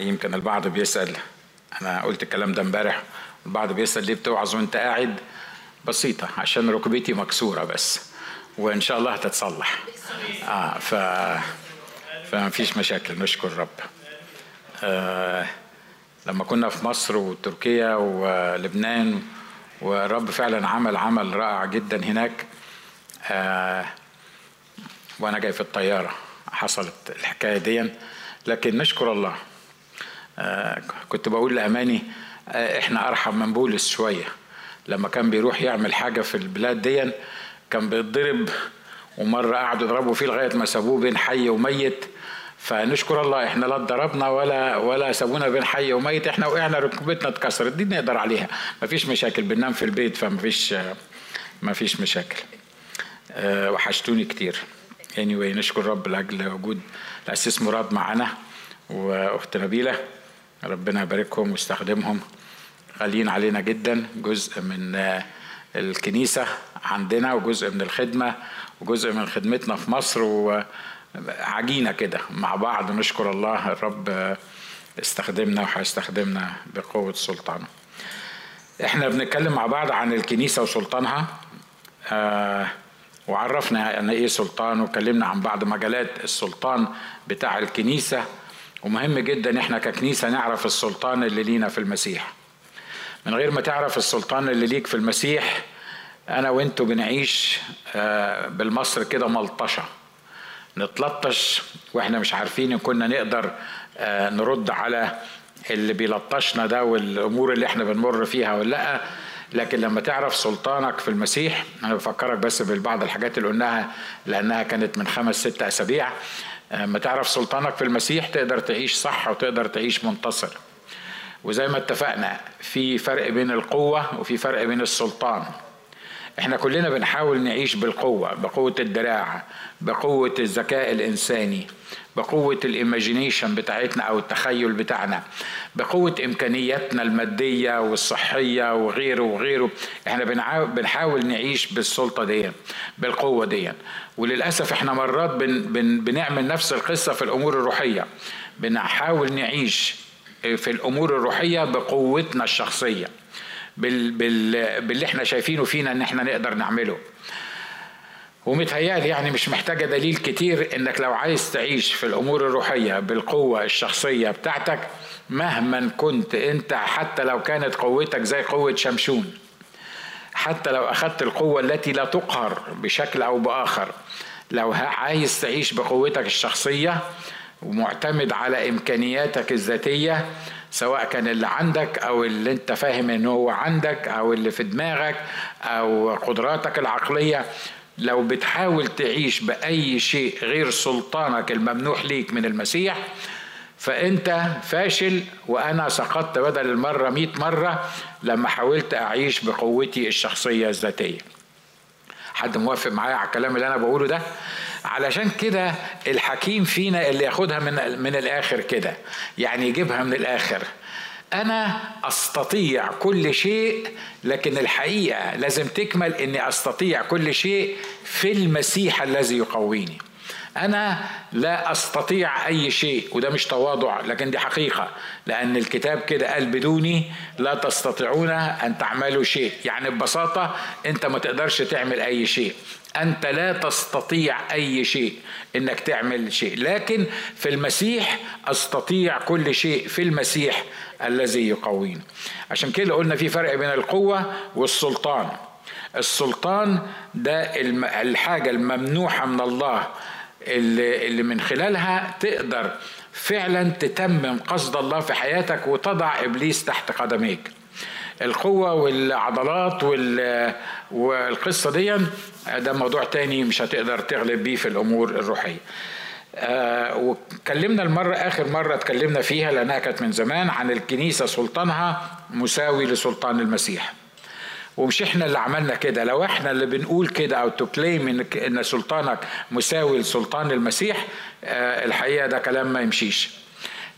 يمكن البعض بيسأل أنا قلت الكلام ده امبارح البعض بيسأل ليه بتوعظ وأنت قاعد؟ بسيطة عشان ركبتي مكسورة بس وإن شاء الله هتتصلح. آه ف فما فيش مشاكل نشكر رب. آه لما كنا في مصر وتركيا ولبنان ورب فعلا عمل عمل رائع جدا هناك. آه وأنا جاي في الطيارة حصلت الحكاية دي لكن نشكر الله. كنت بقول لأماني آه إحنا أرحم من بولس شوية. لما كان بيروح يعمل حاجة في البلاد دي كان بيتضرب ومرة قعدوا يضربوا فيه لغاية ما سابوه بين حي وميت. فنشكر الله إحنا لا اتضربنا ولا ولا سابونا بين حي وميت إحنا وقعنا ركبتنا اتكسرت دي نقدر عليها. مفيش مشاكل بننام في البيت فمفيش مفيش مشاكل. أه وحشتوني كتير. Anyway نشكر رب لأجل وجود الاسيس مراد معانا وأخت نبيلة. ربنا يباركهم ويستخدمهم. غاليين علينا جدا جزء من الكنيسة عندنا وجزء من الخدمة وجزء من خدمتنا في مصر وعجينة كده مع بعض. نشكر الله الرب استخدمنا وهيستخدمنا بقوة سلطانه. إحنا بنتكلم مع بعض عن الكنيسة وسلطانها آه وعرفنا يعني إيه سلطان وكلمنا عن بعض مجالات السلطان بتاع الكنيسة. ومهم جدا إحنا ككنيسة نعرف السلطان اللي لينا في المسيح. من غير ما تعرف السلطان اللي ليك في المسيح أنا وأنتوا بنعيش آه بالمصر كده ملطشة. نتلطش وإحنا مش عارفين إن كنا نقدر آه نرد على اللي بيلطشنا ده والأمور اللي إحنا بنمر فيها ولا لأ. لكن لما تعرف سلطانك في المسيح أنا بفكرك بس بالبعض الحاجات اللي قلناها لأنها كانت من خمس ست أسابيع. لما تعرف سلطانك في المسيح تقدر تعيش صح وتقدر تعيش منتصر. وزي ما اتفقنا في فرق بين القوة وفي فرق بين السلطان. إحنا كلنا بنحاول نعيش بالقوة بقوة الدراع بقوة الذكاء الإنساني بقوة الإيماجينيشن بتاعتنا أو التخيل بتاعنا بقوة إمكانياتنا المادية والصحية وغيره وغيره. إحنا بنحاول نعيش بالسلطة دي بالقوة دي وللأسف إحنا مرات بن بن بنعمل نفس القصة في الأمور الروحية. بنحاول نعيش في الأمور الروحية بقوتنا الشخصية. بال بال باللي إحنا شايفينه فينا ان إحنا نقدر نعمله. ومتهيألي يعني مش محتاجة دليل كتير انك لو عايز تعيش في الأمور الروحية بالقوة الشخصية بتاعتك مهما كنت انت حتى لو كانت قوتك زي قوة شمشون حتى لو اخدت القوة التي لا تقهر بشكل أو بآخر لو عايز تعيش بقوتك الشخصية ومعتمد على امكانياتك الذاتية سواء كان اللي عندك أو اللي أنت فاهم انه هو عندك أو اللي في دماغك أو قدراتك العقلية لو بتحاول تعيش بأي شيء غير سلطانك الممنوح ليك من المسيح فأنت فاشل وأنا سقطت بدل المرة مئة مرة لما حاولت أعيش بقوتي الشخصية الذاتية. حد موافق معايا على الكلام اللي أنا بقوله ده؟ علشان كده الحكيم فينا اللي ياخدها من من الآخر كده يعني يجيبها من الآخر. أنا أستطيع كل شيء لكن الحقيقة لازم تكمل إني أستطيع كل شيء في المسيح الذي يقويني. أنا لا أستطيع أي شيء وده مش تواضع لكن دي حقيقة لأن الكتاب كده قال بدوني لا تستطيعون أن تعملوا شيء. يعني ببساطة أنت ما تقدرش تعمل أي شيء. أنت لا تستطيع أي شيء إنك تعمل شيء. لكن في المسيح أستطيع كل شيء في المسيح الذي يقوينا عشان كده قلنا في فرق بين القوة والسلطان. السلطان ده الحاجة الممنوحة من الله اللي, اللي من خلالها تقدر فعلا تتمم قصد الله في حياتك وتضع إبليس تحت قدميك. القوة والعضلات والقصة دي ده موضوع تاني مش هتقدر تغلب بيه في الأمور الروحية. آه واتكلمنا المرة آخر مرة اتكلمنا فيها لأنها كانت من زمان عن الكنيسة سلطانها مساوي لسلطان المسيح. ومش إحنا اللي عملنا كده. لو إحنا اللي بنقول كده أو تكليم إن إن سلطانك مساوي لسلطان المسيح آه الحقيقة ده كلام ما يمشيش.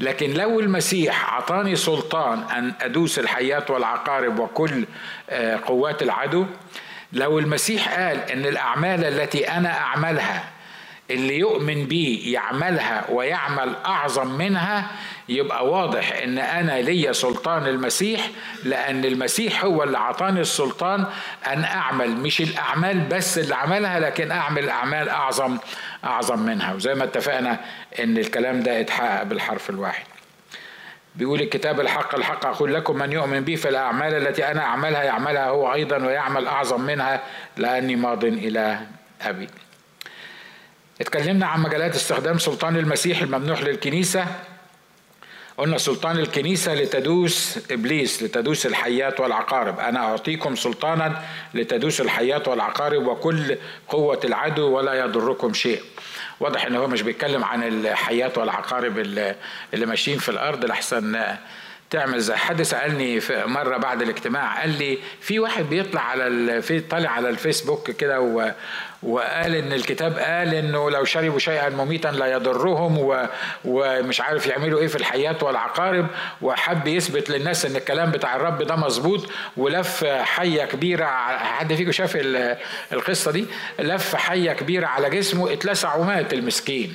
لكن لو المسيح عطاني سلطان أن أدوس الحيات والعقارب وكل آه قوات العدو لو المسيح قال إن الأعمال التي أنا أعملها اللي يؤمن بيه يعملها ويعمل أعظم منها يبقى واضح إن أنا ليا سلطان المسيح لأن المسيح هو اللي عطاني السلطان أن أعمل مش الأعمال بس اللي عملها لكن أعمل أعمال أعظم أعظم منها. وزي ما اتفقنا إن الكلام ده اتحقق بالحرف الواحد. بيقول الكتاب الحق الحق أقول لكم من يؤمن بي فالأعمال التي أنا أعملها يعملها هو أيضا ويعمل أعظم منها لأني ماض إلى أبي. اتكلمنا عن مجالات استخدام سلطان المسيح الممنوح للكنيسة. قلنا سلطان الكنيسة لتدوس إبليس لتدوس الحيات والعقارب. أنا أعطيكم سلطانا لتدوس الحيات والعقارب وكل قوة العدو ولا يضركم شيء. واضح إن هو مش بيتكلم عن الحيات والعقارب اللي, ماشيين في الأرض. لحسن تعمل زي حد سالني في مرة بعد الاجتماع قال لي في واحد بيطلع على في طالع على الفيسبوك كده وقال إن الكتاب قال إنه لو شربوا شيئا مميتا لا يضرهم و... ومش عارف يعملوا إيه في الحياة والعقارب وحب يثبت للناس إن الكلام بتاع الرب ده مظبوط ولف حية كبيرة حد فيكم شاف القصة دي؟ لف حية كبيرة على جسمه اتلسع ومات المسكين.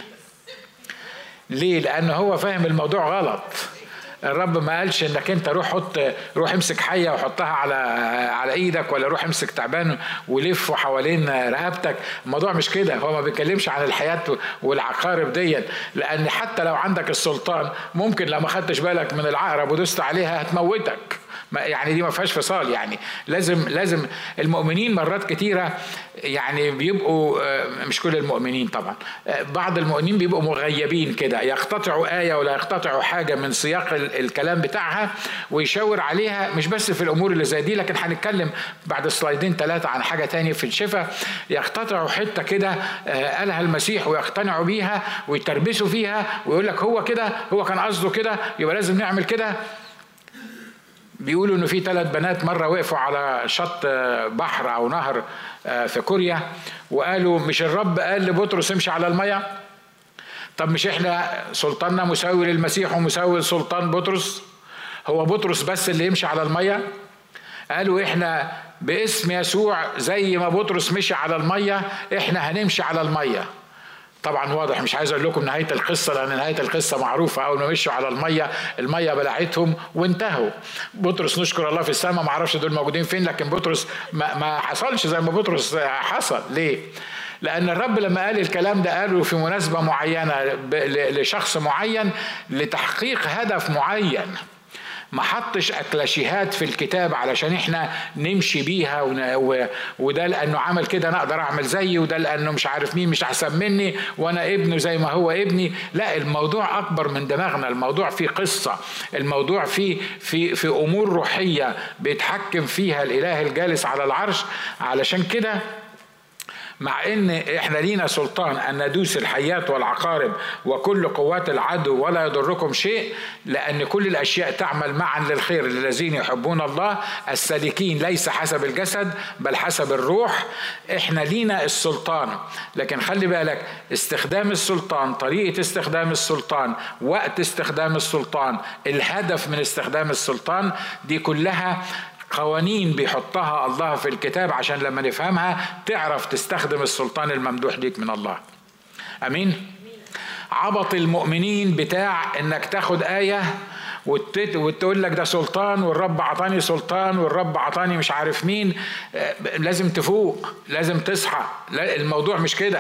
ليه؟ لأن هو فاهم الموضوع غلط. الرب ما قالش إنك أنت روح حط روح امسك حية وحطها على على إيدك ولا روح امسك تعبان ولفه حوالين رقبتك. الموضوع مش كده. هو ما بيتكلمش عن الحياة والعقارب ديت. لأن حتى لو عندك السلطان ممكن لو ما خدتش بالك من العقرب ودست عليها هتموتك. يعني دي ما فيهاش فصال يعني لازم لازم المؤمنين مرات كتيرة يعني بيبقوا آه، مش كل المؤمنين طبعا آه، بعض المؤمنين بيبقوا مغيبين كده يقتطعوا آية ولا يقتطعوا حاجة من سياق الكلام بتاعها ويشاور عليها مش بس في الأمور اللي زي دي لكن هنتكلم بعد سلايدين ثلاثة عن حاجة تانية في الشفاء. يقتطعوا حتة كده آه، قالها المسيح ويقتنعوا بيها ويتربسوا فيها ويقول لك هو كده هو كان قصده كده يبقى لازم نعمل كده. بيقولوا إنه في ثلاث بنات مرة وقفوا على شط بحر أو نهر آه، في كوريا وقالوا مش الرب قال لبطرس امشي على المية؟ طب مش إحنا سلطاننا مساوي للمسيح ومساوي لسلطان بطرس؟ هو بطرس بس اللي يمشي على المية؟ قالوا إحنا باسم يسوع زي ما بطرس مشي على المية إحنا هنمشي على المية. طبعا واضح مش عايز أقول لكم نهاية القصة لأن نهاية القصة معروفة. أول ما مشوا على المية المية بلعتهم وانتهوا. بطرس نشكر الله في السماء ما أعرفش دول موجودين فين لكن بطرس ما, ما حصلش زي ما بطرس حصل. ليه؟ لأن الرب لما قال الكلام ده قاله في مناسبة معينة لشخص معين لتحقيق هدف معين. ما حطش أكلاشيهات في الكتاب علشان إحنا نمشي بيها وده لأنه عمل كده أنا أقدر أعمل زيه وده لأنه مش عارف مين مش أحسن مني وأنا ابنه زي ما هو ابني. لا الموضوع أكبر من دماغنا الموضوع فيه قصة الموضوع فيه في في أمور روحية بيتحكم فيها الإله الجالس على العرش. علشان كده مع إن إحنا لينا سلطان أن ندوس الحيات والعقارب وكل قوات العدو ولا يضركم شيء لأن كل الأشياء تعمل معا للخير للذين يحبون الله. السالكين ليس حسب الجسد بل حسب الروح. إحنا لينا السلطان. لكن خلي بالك استخدام السلطان طريقة استخدام السلطان وقت استخدام السلطان الهدف من استخدام السلطان دي كلها قوانين بيحطها الله في الكتاب عشان لما نفهمها تعرف تستخدم السلطان الممدوح ليك من الله. أمين؟ عبط المؤمنين بتاع إنك تاخد آية وتقول لك ده سلطان والرب عطاني سلطان والرب عطاني مش عارف مين. لازم تفوق لازم تصحى. الموضوع مش كده.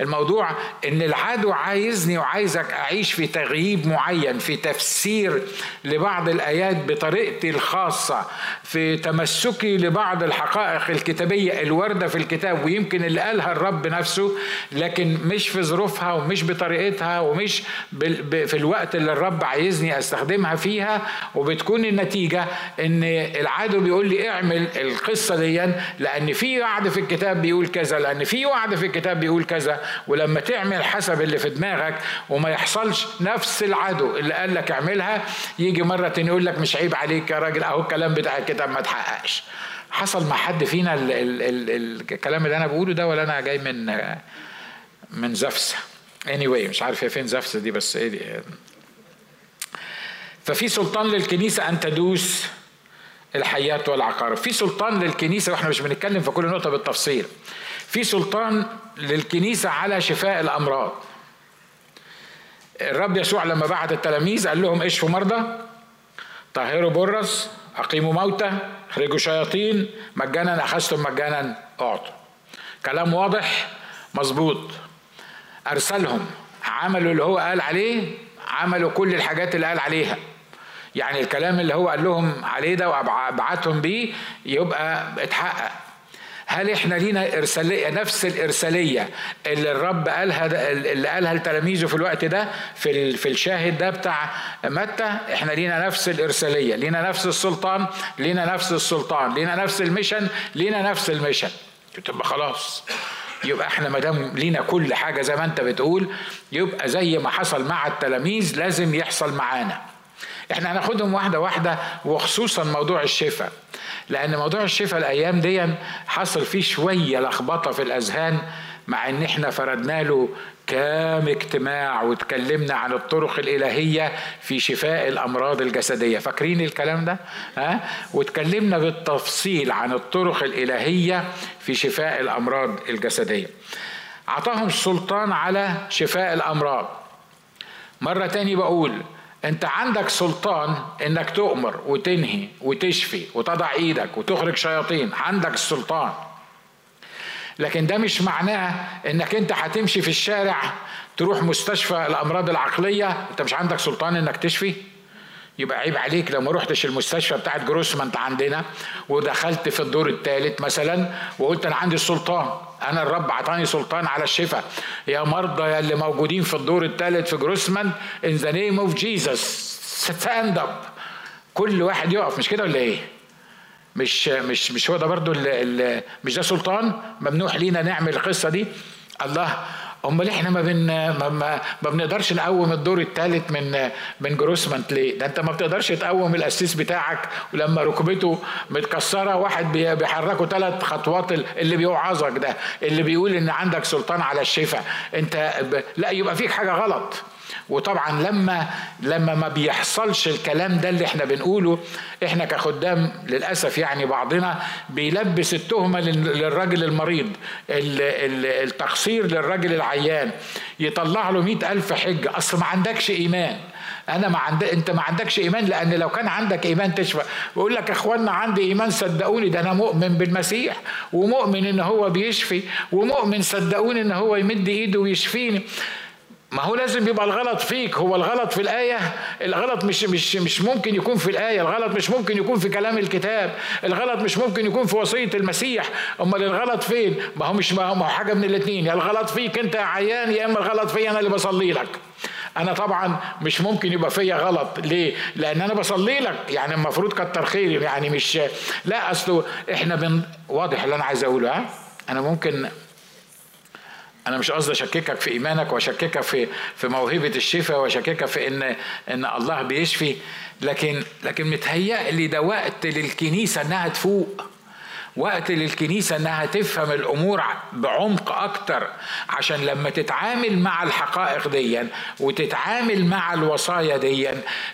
الموضوع إن العدو عايزني وعايزك أعيش في تغييب معين في تفسير لبعض الآيات بطريقتي الخاصة في تمسكي لبعض الحقائق الكتابية الوارده في الكتاب ويمكن اللي قالها الرب نفسه لكن مش في ظروفها ومش بطريقتها ومش في الوقت اللي الرب عايزني أستخدمها فيها. وبتكون النتيجة إن العدو بيقول لي اعمل القصة دي لأن في وعد في الكتاب بيقول كذا لأن في وعد في الكتاب بيقول كذا. ولما تعمل حسب اللي في دماغك وما يحصلش نفس العدو اللي قال لك اعملها يجي مرة تاني يقول لك مش عيب عليك يا راجل أهو الكلام بتاع الكتاب ما تحققش. حصل مع حد فينا ال ال ال الكلام اللي أنا بقوله ده ولا أنا جاي من من زفسة؟ anyway مش عارف هي فين زفسة دي بس إيه دي؟ ففي سلطان للكنيسة أن تدوس الحيات والعقارب. في سلطان للكنيسة وإحنا مش بنتكلم في كل نقطة بالتفصيل. في سلطان للكنيسة على شفاء الأمراض. الرب يسوع لما بعت التلاميذ قال لهم اشفوا مرضى طهروا برص أقيموا موتى أخرجوا شياطين مجانا أخذتم مجانا أعطوا. كلام واضح مظبوط. أرسلهم عملوا اللي هو قال عليه عملوا كل الحاجات اللي قال عليها. يعني الكلام اللي هو قال لهم عليه ده وابعتهم بيه يبقى اتحقق. هل إحنا لينا ارساليه نفس الإرسالية اللي الرب قالها اللي قالها لتلاميذه في الوقت ده في في الشاهد ده بتاع متى؟ إحنا لينا نفس الإرسالية لينا نفس السلطان لينا نفس السلطان لينا نفس المشن لينا نفس المشن تبقى خلاص. يبقى إحنا ما دام لينا كل حاجة زي ما أنت بتقول يبقى زي ما حصل مع التلاميذ لازم يحصل معانا. إحنا هناخدهم واحدة واحدة وخصوصا موضوع الشفاء. لأن موضوع الشفاء الأيام دي حصل فيه شوية لخبطة في الأذهان مع إن إحنا فردنا له كام اجتماع وتكلمنا عن الطرق الإلهية في شفاء الأمراض الجسدية فاكرين الكلام ده؟ ها؟ وتكلمنا بالتفصيل عن الطرق الإلهية في شفاء الأمراض الجسدية أعطاهم سلطان على شفاء الأمراض مرة تاني بقول انت عندك سلطان انك تؤمر وتنهي وتشفي وتضع إيدك وتخرج شياطين عندك السلطان. لكن ده مش معناه انك انت هتمشي في الشارع تروح مستشفى الامراض العقلية انت مش عندك سلطان انك تشفي؟ يبقى عيب عليك لو ما رحتش المستشفى بتاعت جروسمانت عندنا ودخلت في الدور الثالث مثلا وقلت أنا عندي السلطان أنا الرب أعطاني سلطان على الشفاء. يا مرضى يا اللي موجودين في الدور الثالث في جروسمان in the name of Jesus stand up كل واحد يقف مش كده ولا إيه؟ مش مش مش هو ده برضو ال مش ده سلطان؟ ممنوح لينا نعمل القصة دي؟ الله أمال إحنا ما بن ما, ما, ما بنقدرش نقوم الدور الثالث من من جروسمنت ليه؟ ده أنت ما بتقدرش تقوم الاسيس بتاعك ولما ركبته متكسرة واحد بيحركه ثلاث خطوات اللي بيوعظك ده اللي بيقول إن عندك سلطان على الشفاء. أنت لا يبقى فيك حاجة غلط. وطبعا لما لما ما بيحصلش الكلام ده اللي إحنا بنقوله إحنا كخدام للأسف يعني بعضنا بيلبس التهمة للراجل المريض التقصير للراجل العيان. يطلع له مئة ألف حجة. أصل ما عندكش إيمان. أنا ما عند... أنت ما عندكش إيمان لأن لو كان عندك إيمان تشفى. بقول لك إخوانا عندي إيمان صدقوني ده أنا مؤمن بالمسيح ومؤمن إن هو بيشفي ومؤمن صدقوني إن هو يمد إيده ويشفيني. ما هو لازم يبقى الغلط فيك. هو الغلط في الآية الغلط مش مش مش ممكن يكون في الآية. الغلط مش ممكن يكون في كلام الكتاب. الغلط مش ممكن يكون في وصية المسيح. أمال الغلط فين؟ ما هو مش ما هو حاجة من الاثنين يا الغلط فيك أنت يا عيان يا إما الغلط فيا أنا اللي بصلي لك. أنا طبعا مش ممكن يبقى فيا غلط. ليه؟ لأن أنا بصلي لك. يعني المفروض كتر خيري. يعني مش لا اصله إحنا بن واضح اللي أنا عايز أقوله ها؟ أنا ممكن أنا مش قصدي أشككك في إيمانك وأشككك في في موهبة الشفاء وأشككك في إن إن الله بيشفي لكن لكن متهيألي ده وقت للكنيسة إنها تفوق. وقت للكنيسة إنها تفهم الأمور بعمق أكتر عشان لما تتعامل مع الحقائق دي وتتعامل مع الوصايا دي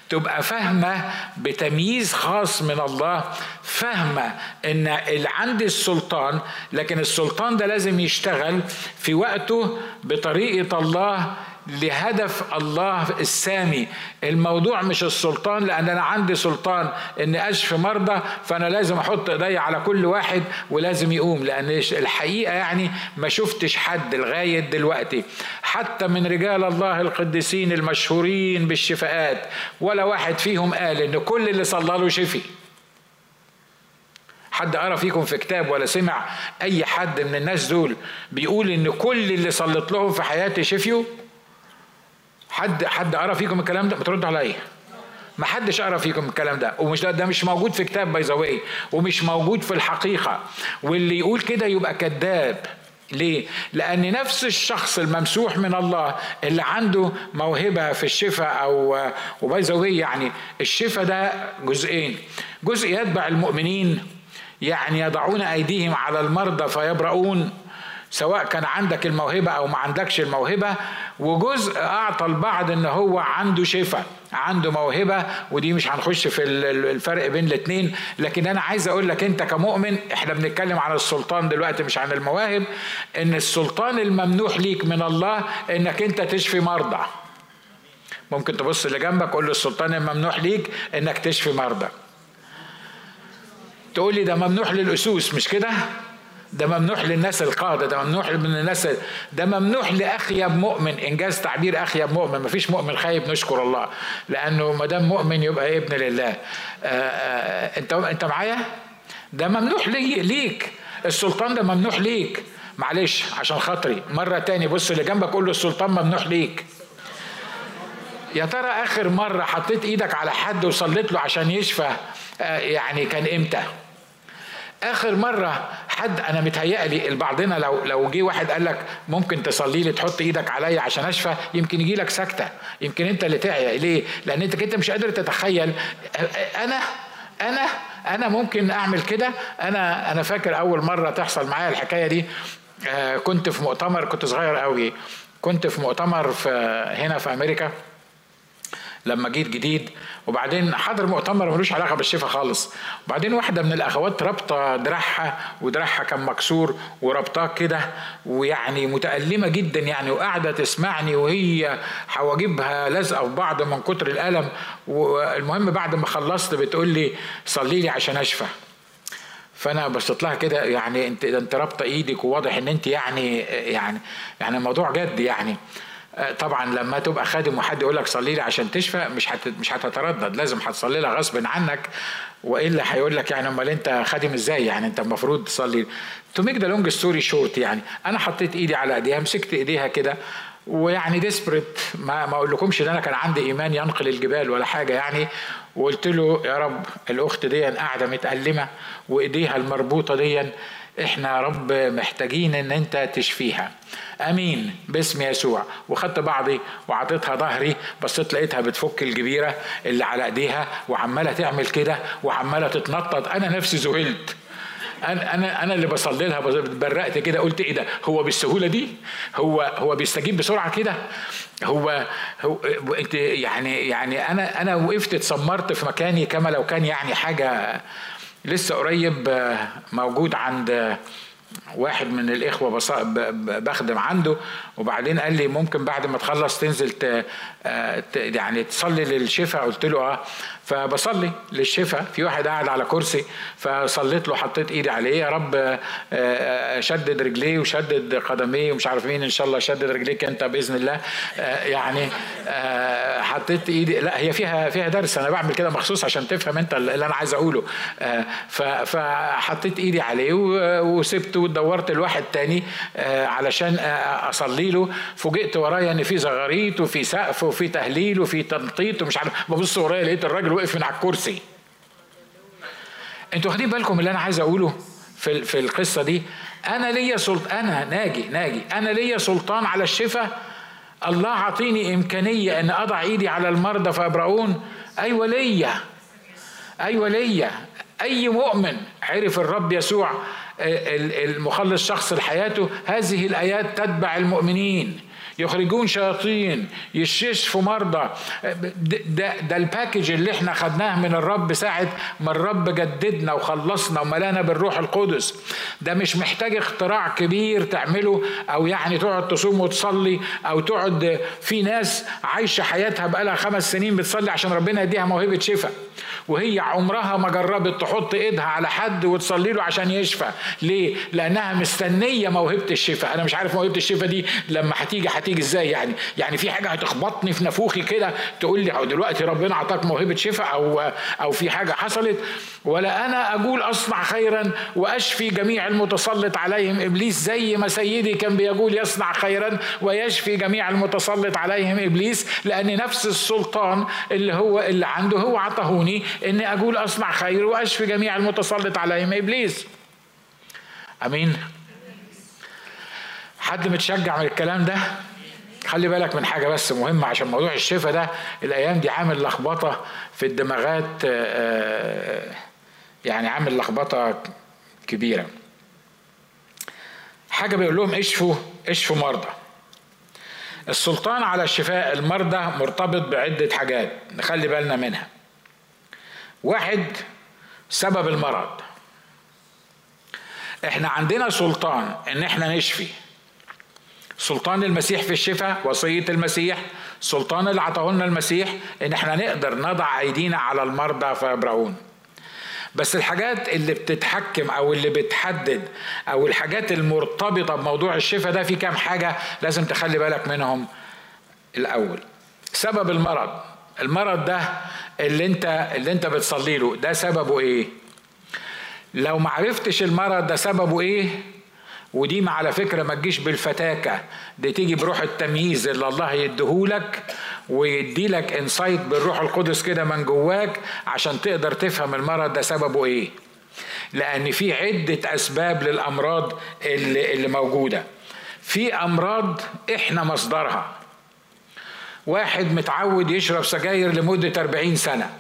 تبقى فاهمة بتمييز خاص من الله فاهمة إن اللي عندي السلطان لكن السلطان ده لازم يشتغل في وقته بطريقة الله لهدف الله السامي. الموضوع مش السلطان لأن أنا عندي سلطان إني أشفي مرضى فأنا لازم أحط إيدي على كل واحد ولازم يقوم. لأن الحقيقة يعني ما شفتش حد لغاية دلوقتي. حتى من رجال الله القديسين المشهورين بالشفاءات ولا واحد فيهم قال إن كل اللي صلى له شفي. حد قرأ فيكم في كتاب ولا سمع أي حد من الناس دول بيقول إن كل اللي صلت لهم في حياتي شفيوا؟ حد حد قرأ فيكم الكلام ده؟ بترد عليا. ما حدش قرأ فيكم الكلام ده. ومش ده, ده مش موجود في كتاب باي ومش موجود في الحقيقة. واللي يقول كده يبقى كذاب. ليه؟ لأن نفس الشخص الممسوح من الله اللي عنده موهبة في الشفاء أو وباي يعني الشفاء ده جزئين. جزء يتبع المؤمنين يعني يضعون أيديهم على المرضى فيبرؤون. سواء كان عندك الموهبة أو ما عندكش الموهبة وجزء أعطى البعض إن هو عنده شفاء عنده موهبة ودي مش هنخش في الفرق بين الاتنين. لكن أنا عايز أقول لك أنت كمؤمن إحنا بنتكلم عن السلطان دلوقتي مش عن المواهب إن السلطان الممنوح ليك من الله إنك أنت تشفي مرضى. ممكن تبص اللي جنبك قول له السلطان الممنوح ليك إنك تشفي مرضى. تقول لي ده ممنوح للأسوس مش كده؟ ده ممنوح للناس القادة ده ممنوح من الناس ده ممنوح لأخيب مؤمن. إنجاز تعبير أخيب مؤمن ما فيش مؤمن خايب نشكر الله لأنه ما دام مؤمن يبقى ابن لله. آه، آه، أنت أنت معايا؟ ده ممنوح لي ليك. السلطان ده ممنوح ليك. معلش عشان خاطري. مرة تاني بص اللي جنبك قول له السلطان ممنوح ليك. يا ترى آخر مرة حطيت إيدك على حد وصليت له عشان يشفى؟ آه، يعني كان إمتى؟ آخر مرة حد أنا متهيألي البعضنا لو لو جه واحد قال لك ممكن تصلي لي تحط إيدك عليا عشان أشفى يمكن يجي لك سكتة. يمكن أنت اللي تعيا. ليه؟ لأن أنت أنت مش قادر تتخيل. أنا أنا أنا ممكن أعمل كده. أنا أنا فاكر أول مرة تحصل معايا الحكاية دي. آه، كنت في مؤتمر كنت صغير قوي كنت في مؤتمر في هنا في أمريكا. لما جيت جديد وبعدين حضر مؤتمر ملوش علاقة بالشفاء خالص. وبعدين واحدة من الأخوات رابطة دراعها ودراعها كان مكسور وربطاه كده ويعني متألمة جدا يعني وقاعدة تسمعني وهي حواجبها لازقه في بعض من كتر الألم. والمهم بعد ما خلصت بتقول لي صلي لي عشان أشفى. فأنا بصيت لها كده يعني انت انت رابطة إيدك وواضح إن انت يعني يعني يعني الموضوع جد يعني. طبعا لما تبقى خادم وحد يقول لك صلي لي عشان تشفى مش هت... مش هتتردد. لازم هتصلي لها غصب عنك. وإلا هيقول لك يعني أمال أنت خادم إزاي؟ يعني أنت المفروض تصلي. to make the long story short يعني أنا حطيت إيدي على إيديها مسكت إيديها كده. ويعني desperate ما ما أقول لكمش إن أنا كان عندي إيمان ينقل الجبال ولا حاجة يعني. وقلت له يا رب الأخت دي قاعدة متألمة وإيديها المربوطة دي إحنا يا رب محتاجين إن أنت تشفيها. آمين. باسم يسوع. وخدت بعضي وعطيتها ظهري بصيت لقيتها بتفك الجبيرة اللي على إيديها وعمالة تعمل كده وعمالة تتنطط. أنا نفسي ذهلت. أنا أنا أنا اللي بصلي لها برقت كده قلت إيه ده؟ هو بالسهولة دي؟ هو هو بيستجيب بسرعة كده؟ هو هو أنت يعني يعني أنا أنا وقفت اتسمرت في مكاني كما لو كان يعني حاجة لسه قريب موجود عند واحد من الإخوة بخدم عنده وبعدين قال لي ممكن بعد ما تخلص تنزل يعني تصلي للشفاء. قلت له آه. فبصلي للشفاء. في واحد قاعد على كرسي فصليت له حطيت إيدي عليه. يا رب آه، آه، شدد رجليه وشدد قدميه ومش عارف مين. إن شاء الله شدد رجليك أنت بإذن الله. آه، يعني حطيت إيدي. لا هي فيها فيها درس. أنا بعمل كده مخصوص عشان تفهم أنت اللي أنا عايز أقوله. فحطيت إيدي عليه وسبته ودورت لواحد تاني علشان أصلي له. فوجئت ورايا إن في زغاريت وفي سقف وفي تهليل وفي تنطيط ومش عارف. ببص ورايا لقيت الراجل وقف من على الكرسي. أنتوا واخدين بالكم اللي أنا عايز أقوله في في القصة دي؟ أنا ليا سلطان أنا ناجي ناجي. أنا ليا سلطان على الشفاء الله عطيني إمكانية إن أضع إيدي على المرضى فيبرؤون. أيوه ليا. أيوه ليا. أي مؤمن عرف الرب يسوع المخلص شخص لحياته. هذه الآيات تتبع المؤمنين. يخرجون شياطين يشفوا مرضى. ده, ده الباكج اللي إحنا خدناه من الرب ساعة ما الرب جددنا وخلصنا وملانا بالروح القدس. ده مش محتاج اختراع كبير تعمله أو يعني تقعد تصوم وتصلي أو تقعد في ناس عايشة حياتها بقالها خمس سنين بتصلي عشان ربنا يديها موهبة شفاء. وهي عمرها ما جربت تحط ايدها على حد وتصلي له عشان يشفى. ليه؟ لأنها مستنية موهبة الشفاء. أنا مش عارف موهبة الشفاء دي لما هتيجي هتيجي إزاي يعني؟ يعني في حاجة هتخبطني في نافوخي كده تقول لي دلوقتي ربنا أعطاك موهبة شفاء أو أو في حاجة حصلت. ولا أنا أقول أصنع خيرا وأشفي جميع المتسلط عليهم. إبليس زي ما سيدي كان بيقول يصنع خيرا ويشفي جميع المتسلط عليهم إبليس لأن نفس السلطان اللي هو اللي عنده هو عطاهوني إني أقول أصنع خير وأشفي جميع المتسلط عليهم ابليس آمين. حد متشجع من الكلام ده؟ خلي بالك من حاجة بس مهمة عشان موضوع الشفاء ده الأيام دي عامل لخبطة في الدماغات يعني عامل لخبطة كبيرة. حاجة بيقول لهم اشفوا اشفوا مرضى. السلطان على شفاء المرضى مرتبط بعدة حاجات نخلي بالنا منها. واحد سبب المرض. إحنا عندنا سلطان إن إحنا نشفي. سلطان المسيح في الشفاء وصية المسيح. سلطان اللي عطاه لنا المسيح إن إحنا نقدر نضع أيدينا على المرضى فيبرؤون بس الحاجات اللي بتتحكم أو اللي بتحدد أو الحاجات المرتبطة بموضوع الشفاء ده في كام حاجة لازم تخلي بالك منهم الأول. سبب المرض. المرض ده اللي انت اللي انت بتصلي له ده سببه إيه؟ لو ما عرفتش المرض ده سببه إيه؟ ودي على فكرة ما تجيش بالفتاكة دي تيجي بروح التمييز اللي الله يديهولك ويدي لك انسايت بالروح القدس كده من جواك عشان تقدر تفهم المرض ده سببه إيه. لأن في عدة أسباب للأمراض اللي, اللي موجودة. في أمراض إحنا مصدرها. واحد متعود يشرب سجاير لمدة 40 سنة.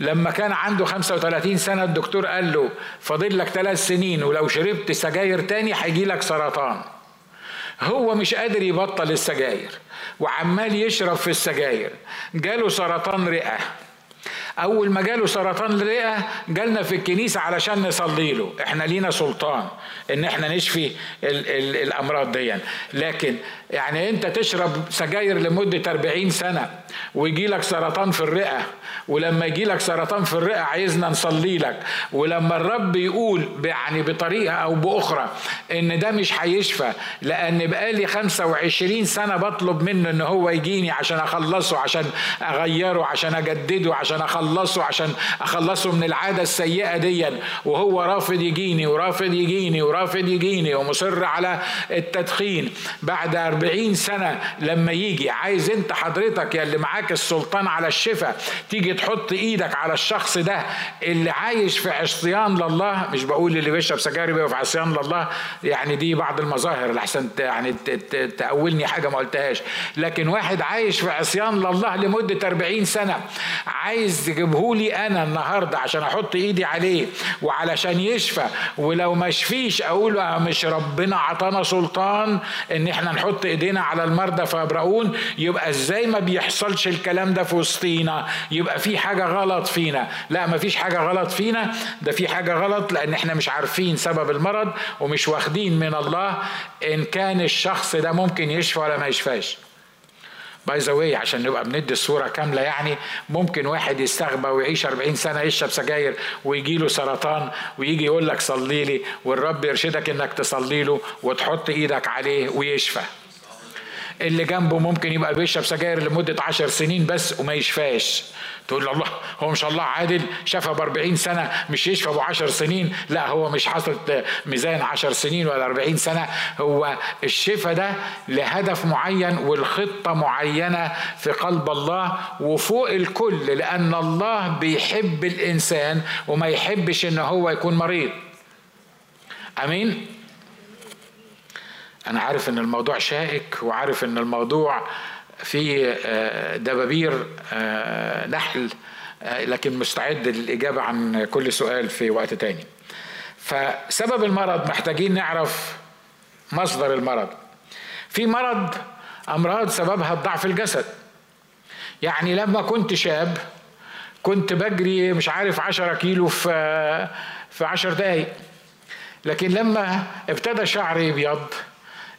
لما كان عنده 35 سنة الدكتور قال له فاضل لك ثلاث سنين ولو شربت سجاير تاني هيجي لك سرطان. هو مش قادر يبطل السجاير وعمال يشرب في السجاير. جاله سرطان رئة. أول ما جاله سرطان الرئة جالنا في الكنيسة علشان نصلي له. إحنا لينا سلطان إن إحنا نشفي ال ال الأمراض دي لكن يعني أنت تشرب سجاير لمدة 40 سنة ويجي لك سرطان في الرئة. ولما يجي لك سرطان في الرئة عايزنا نصلي لك. ولما الرب يقول يعني بطريقة أو بأخرى إن ده مش هيشفى لأن بقالي 25 سنة بطلب منه إن هو يجيني عشان أخلصه عشان أغيره عشان أجدده عشان اخلصه عشان أخلصه من العادة السيئة دي وهو رافض يجيني ورافض يجيني ورافض يجيني ومصر على التدخين. بعد 40 سنة لما يجي عايز أنت حضرتك يا اللي معاك السلطان على الشفاء تيجي تحط إيدك على الشخص ده اللي عايش في عصيان لله. مش بقول اللي بيشرب سجاير بيبقى في عصيان لله. يعني دي بعض المظاهر اللي أحسن يعني تأولني حاجة ما قلتهاش. لكن واحد عايش في عصيان لله لمدة 40 سنة عايز تجيبه لي أنا النهارده عشان أحط إيدي عليه وعلشان يشفى. ولو ما شفيش أقول مش ربنا عطانا سلطان إن إحنا نحط إيدينا على المرضى فيبرؤون يبقى إزاي ما بيحصلش الكلام ده في وسطينا؟ يبقى في حاجة غلط فينا. لا ما فيش حاجة غلط فينا. ده في حاجة غلط لأن إحنا مش عارفين سبب المرض ومش واخدين من الله إن كان الشخص ده ممكن يشفى ولا ما يشفاش. باي ذا عشان نبقى بندي الصورة كاملة يعني ممكن واحد يستغبى ويعيش 40 سنة يشرب سجاير ويجي له سرطان ويجي يقول لك صلي لي والرب يرشدك إنك تصلي له وتحط إيدك عليه ويشفى. اللي جنبه ممكن يبقى بيشرب سجاير لمدة عشر سنين بس وما يشفاش. تقول له الله هو مش الله عادل؟ شفى ب 40 سنة مش يشفى ب 10 سنين؟ لا هو مش حاطط ميزان 10 سنين ولا 40 سنة. هو الشفاء ده لهدف معين والخطة معينة في قلب الله وفوق الكل لأن الله بيحب الإنسان وما يحبش إن هو يكون مريض. أمين؟ أنا عارف إن الموضوع شائك وعارف إن الموضوع فيه آه، دبابير آه، نحل آه، لكن مستعد للإجابة عن كل سؤال في وقت تاني. فسبب المرض محتاجين نعرف مصدر المرض. في مرض أمراض سببها الضعف الجسد. يعني لما كنت شاب كنت بجري مش عارف عشرة كيلو في في عشر دقايق. لكن لما ابتدى شعري يبيض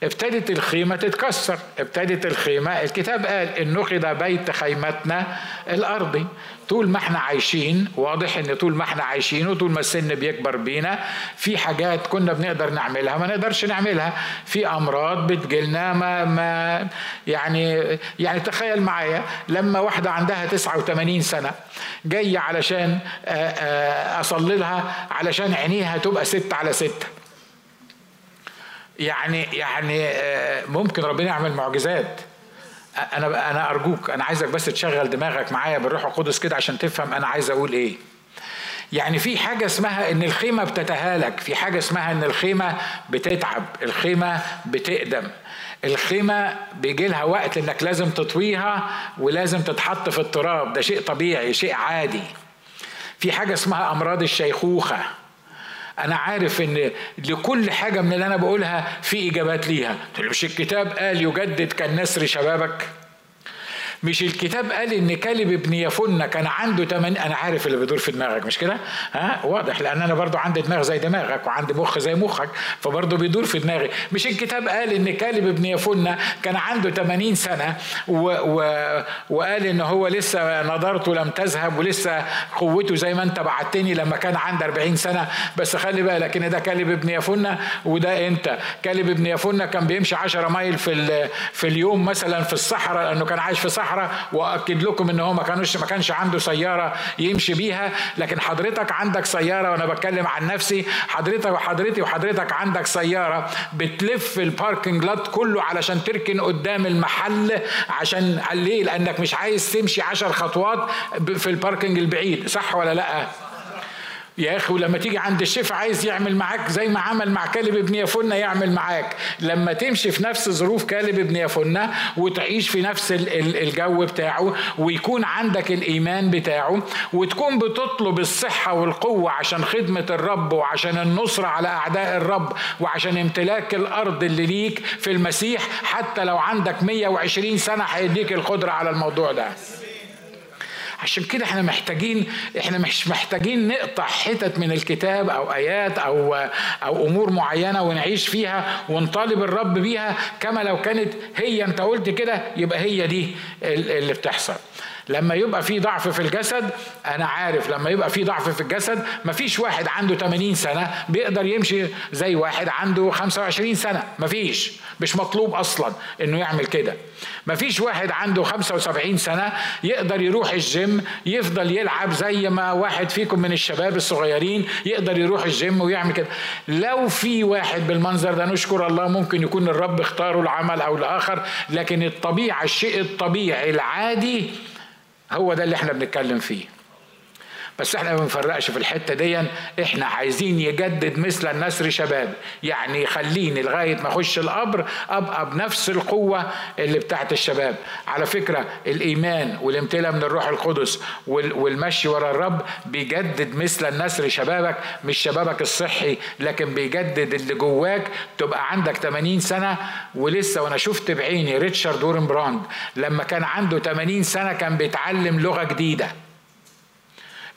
ابتدت الخيمة تتكسر. ابتدت الخيمة. الكتاب قال إن نقض بيت خيمتنا الأرضي. طول ما إحنا عايشين واضح إن طول ما إحنا عايشين وطول ما السن بيكبر بينا في حاجات كنا بنقدر نعملها ما نقدرش نعملها. في أمراض بتجيلنا ما, ما يعني يعني تخيل معايا لما واحدة عندها 89 سنة جاية علشان أصلي لها علشان عينيها تبقى ست على ستة. يعني يعني آه، ممكن ربنا يعمل معجزات. أنا أنا أرجوك أنا عايزك بس تشغل دماغك معايا بالروح القدس كده عشان تفهم أنا عايز أقول إيه. يعني في حاجة اسمها إن الخيمة بتتهالك في حاجة اسمها إن الخيمة بتتعب الخيمة بتقدم. الخيمة بيجي لها وقت إنك لازم تطويها ولازم تتحط في التراب. ده شيء طبيعي شيء عادي. في حاجة اسمها أمراض الشيخوخة. أنا عارف إن لكل حاجة من اللي أنا بقولها في إجابات ليها. مش الكتاب؟ قال يجدد كالنسر شبابك. مش الكتاب قال إن كالب ابن يفن كان عنده تمن أنا عارف اللي بيدور في دماغك مش كده؟ ها؟ واضح لأن أنا برضو عندي دماغ زي دماغك وعندي مخ زي مخك فبرضو بيدور في دماغي. مش الكتاب قال إن كالب ابن يفن كان عنده 80 سنة و... و... وقال إن هو لسه نضارته لم تذهب ولسه قوته زي ما أنت بعتني لما كان عنده 40 سنة. بس خلي بالك إن ده كالب ابن يفن وده إنت. كالب ابن يفن كان بيمشي 10 مايل في ال... في اليوم مثلا في الصحراء لأنه كان عايش في صحراء. الصحراء واكد لكم إن هو ما كانوش ما كانش عنده سيارة يمشي بيها لكن حضرتك عندك سيارة وأنا بتكلم عن نفسي حضرتك وحضرتي وحضرتك عندك سيارة بتلف ال parking lot كله علشان تركن قدام المحل عشان ليه؟ لأنك مش عايز تمشي عشر خطوات في ال parking البعيد صح ولا لأ؟ يا أخي ولما تيجي عند الشفاء عايز يعمل معاك زي ما عمل مع كالب ابن يفنة يعمل معاك. لما تمشي في نفس ظروف كالب ابن يفنة وتعيش في نفس الجو بتاعه ويكون عندك الإيمان بتاعه وتكون بتطلب الصحة والقوة عشان خدمة الرب وعشان النصرة على أعداء الرب وعشان امتلاك الأرض اللي ليك في المسيح حتى لو عندك 120 سنة هيديك القدرة على الموضوع ده. عشان كده إحنا محتاجين إحنا مش محتاجين نقطع حتت من الكتاب أو آيات أو أو أمور معينة ونعيش فيها ونطالب الرب بيها كما لو كانت هي. أنت قلت كده يبقى هي دي اللي بتحصل. لما يبقى في ضعف في الجسد أنا عارف لما يبقى في ضعف في الجسد مفيش واحد عنده 80 سنة بيقدر يمشي زي واحد عنده 25 سنة مفيش مش مطلوب أصلا إنه يعمل كده. مفيش واحد عنده 75 سنة يقدر يروح الجيم يفضل يلعب زي ما واحد فيكم من الشباب الصغيرين يقدر يروح الجيم ويعمل كده. لو في واحد بالمنظر ده نشكر الله ممكن يكون الرب اختاره العمل أو الآخر لكن الطبيعة الشيء الطبيعي العادي هو ده اللي إحنا بنتكلم فيه. بس إحنا ما بنفرقش في الحتة دي إحنا عايزين يجدد مثل النسر شباب. يعني يخليني لغاية ما أخش القبر أبقى بنفس القوة اللي بتاعت الشباب. على فكرة الإيمان والامتلاء من الروح القدس والمشي ورا الرب بيجدد مثل النسر شبابك مش شبابك الصحي. لكن بيجدد اللي جواك. تبقى عندك 80 سنة. ولسه وأنا شفت بعيني ريتشارد وورن براند لما كان عنده 80 سنة كان بيتعلم لغة جديدة.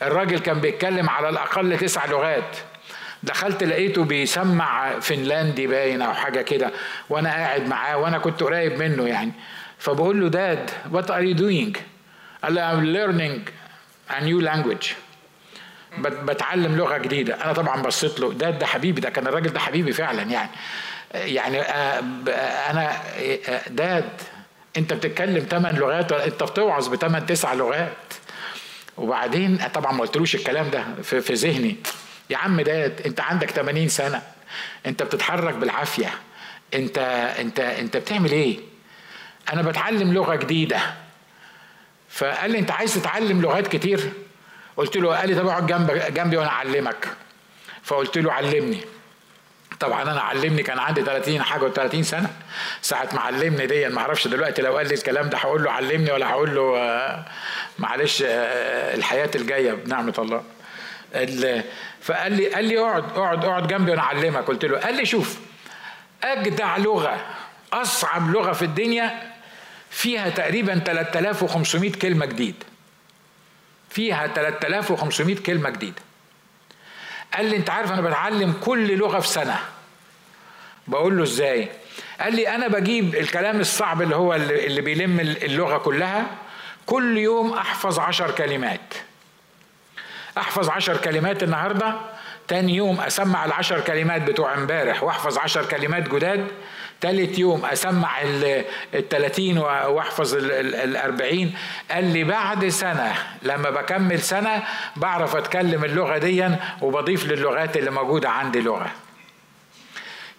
الراجل كان بيتكلم على الأقل تسع لغات. دخلت لقيته بيسمع فنلندي باين أو حاجة كده وأنا قاعد معاه وأنا كنت قريب منه يعني. فبقول له dad what are you doing قال لي I'm learning a new language. بتعلم لغة جديدة. أنا طبعا بصيت له داد ده حبيبي ده كان الراجل ده حبيبي فعلا يعني. يعني أنا داد أنت بتتكلم ثمان لغات أنت بتوعظ بثمان تسع لغات. وبعدين طبعا ما قلتلوش الكلام ده في, في ذهني. يا عم ده انت عندك 80 سنة انت بتتحرك بالعافية. انت انت انت بتعمل إيه؟ أنا بتعلم لغة جديدة. فقال لي انت عايز تتعلم لغات كتير؟ قلت له قال لي طب اقعد جنب جنبي وأنا اعلمك. فقلت له علمني. طبعا أنا علمني كان عندي 30 حاجة و30 سنة. ساعة ما علمني دي ما أعرفش دلوقتي لو قال لي الكلام ده هقول له علمني ولا هقول له آه، معلش آه، الحياة الجاية بنعمة الله. فقال لي قال لي اقعد اقعد اقعد جنبي وأنا أعلمك. قلت له قال لي شوف أجدع لغة أصعب لغة في الدنيا فيها تقريبا 3500 كلمة جديد. فيها 3500 كلمة جديدة. قال لي أنت عارف أنا بتعلم كل لغة في سنة. بقول له إزاي؟ قال لي أنا بجيب الكلام الصعب اللي هو اللي بيلم اللغة كلها كل يوم أحفظ عشر كلمات. أحفظ عشر كلمات النهارده تاني يوم أسمع العشر كلمات بتوع امبارح وأحفظ عشر كلمات جداد تالت يوم أسمع التلاتين وأحفظ الأربعين. قال لي بعد سنة لما بكمل سنة بعرف أتكلم اللغة دي وبضيف للغات اللي موجودة عندي لغة.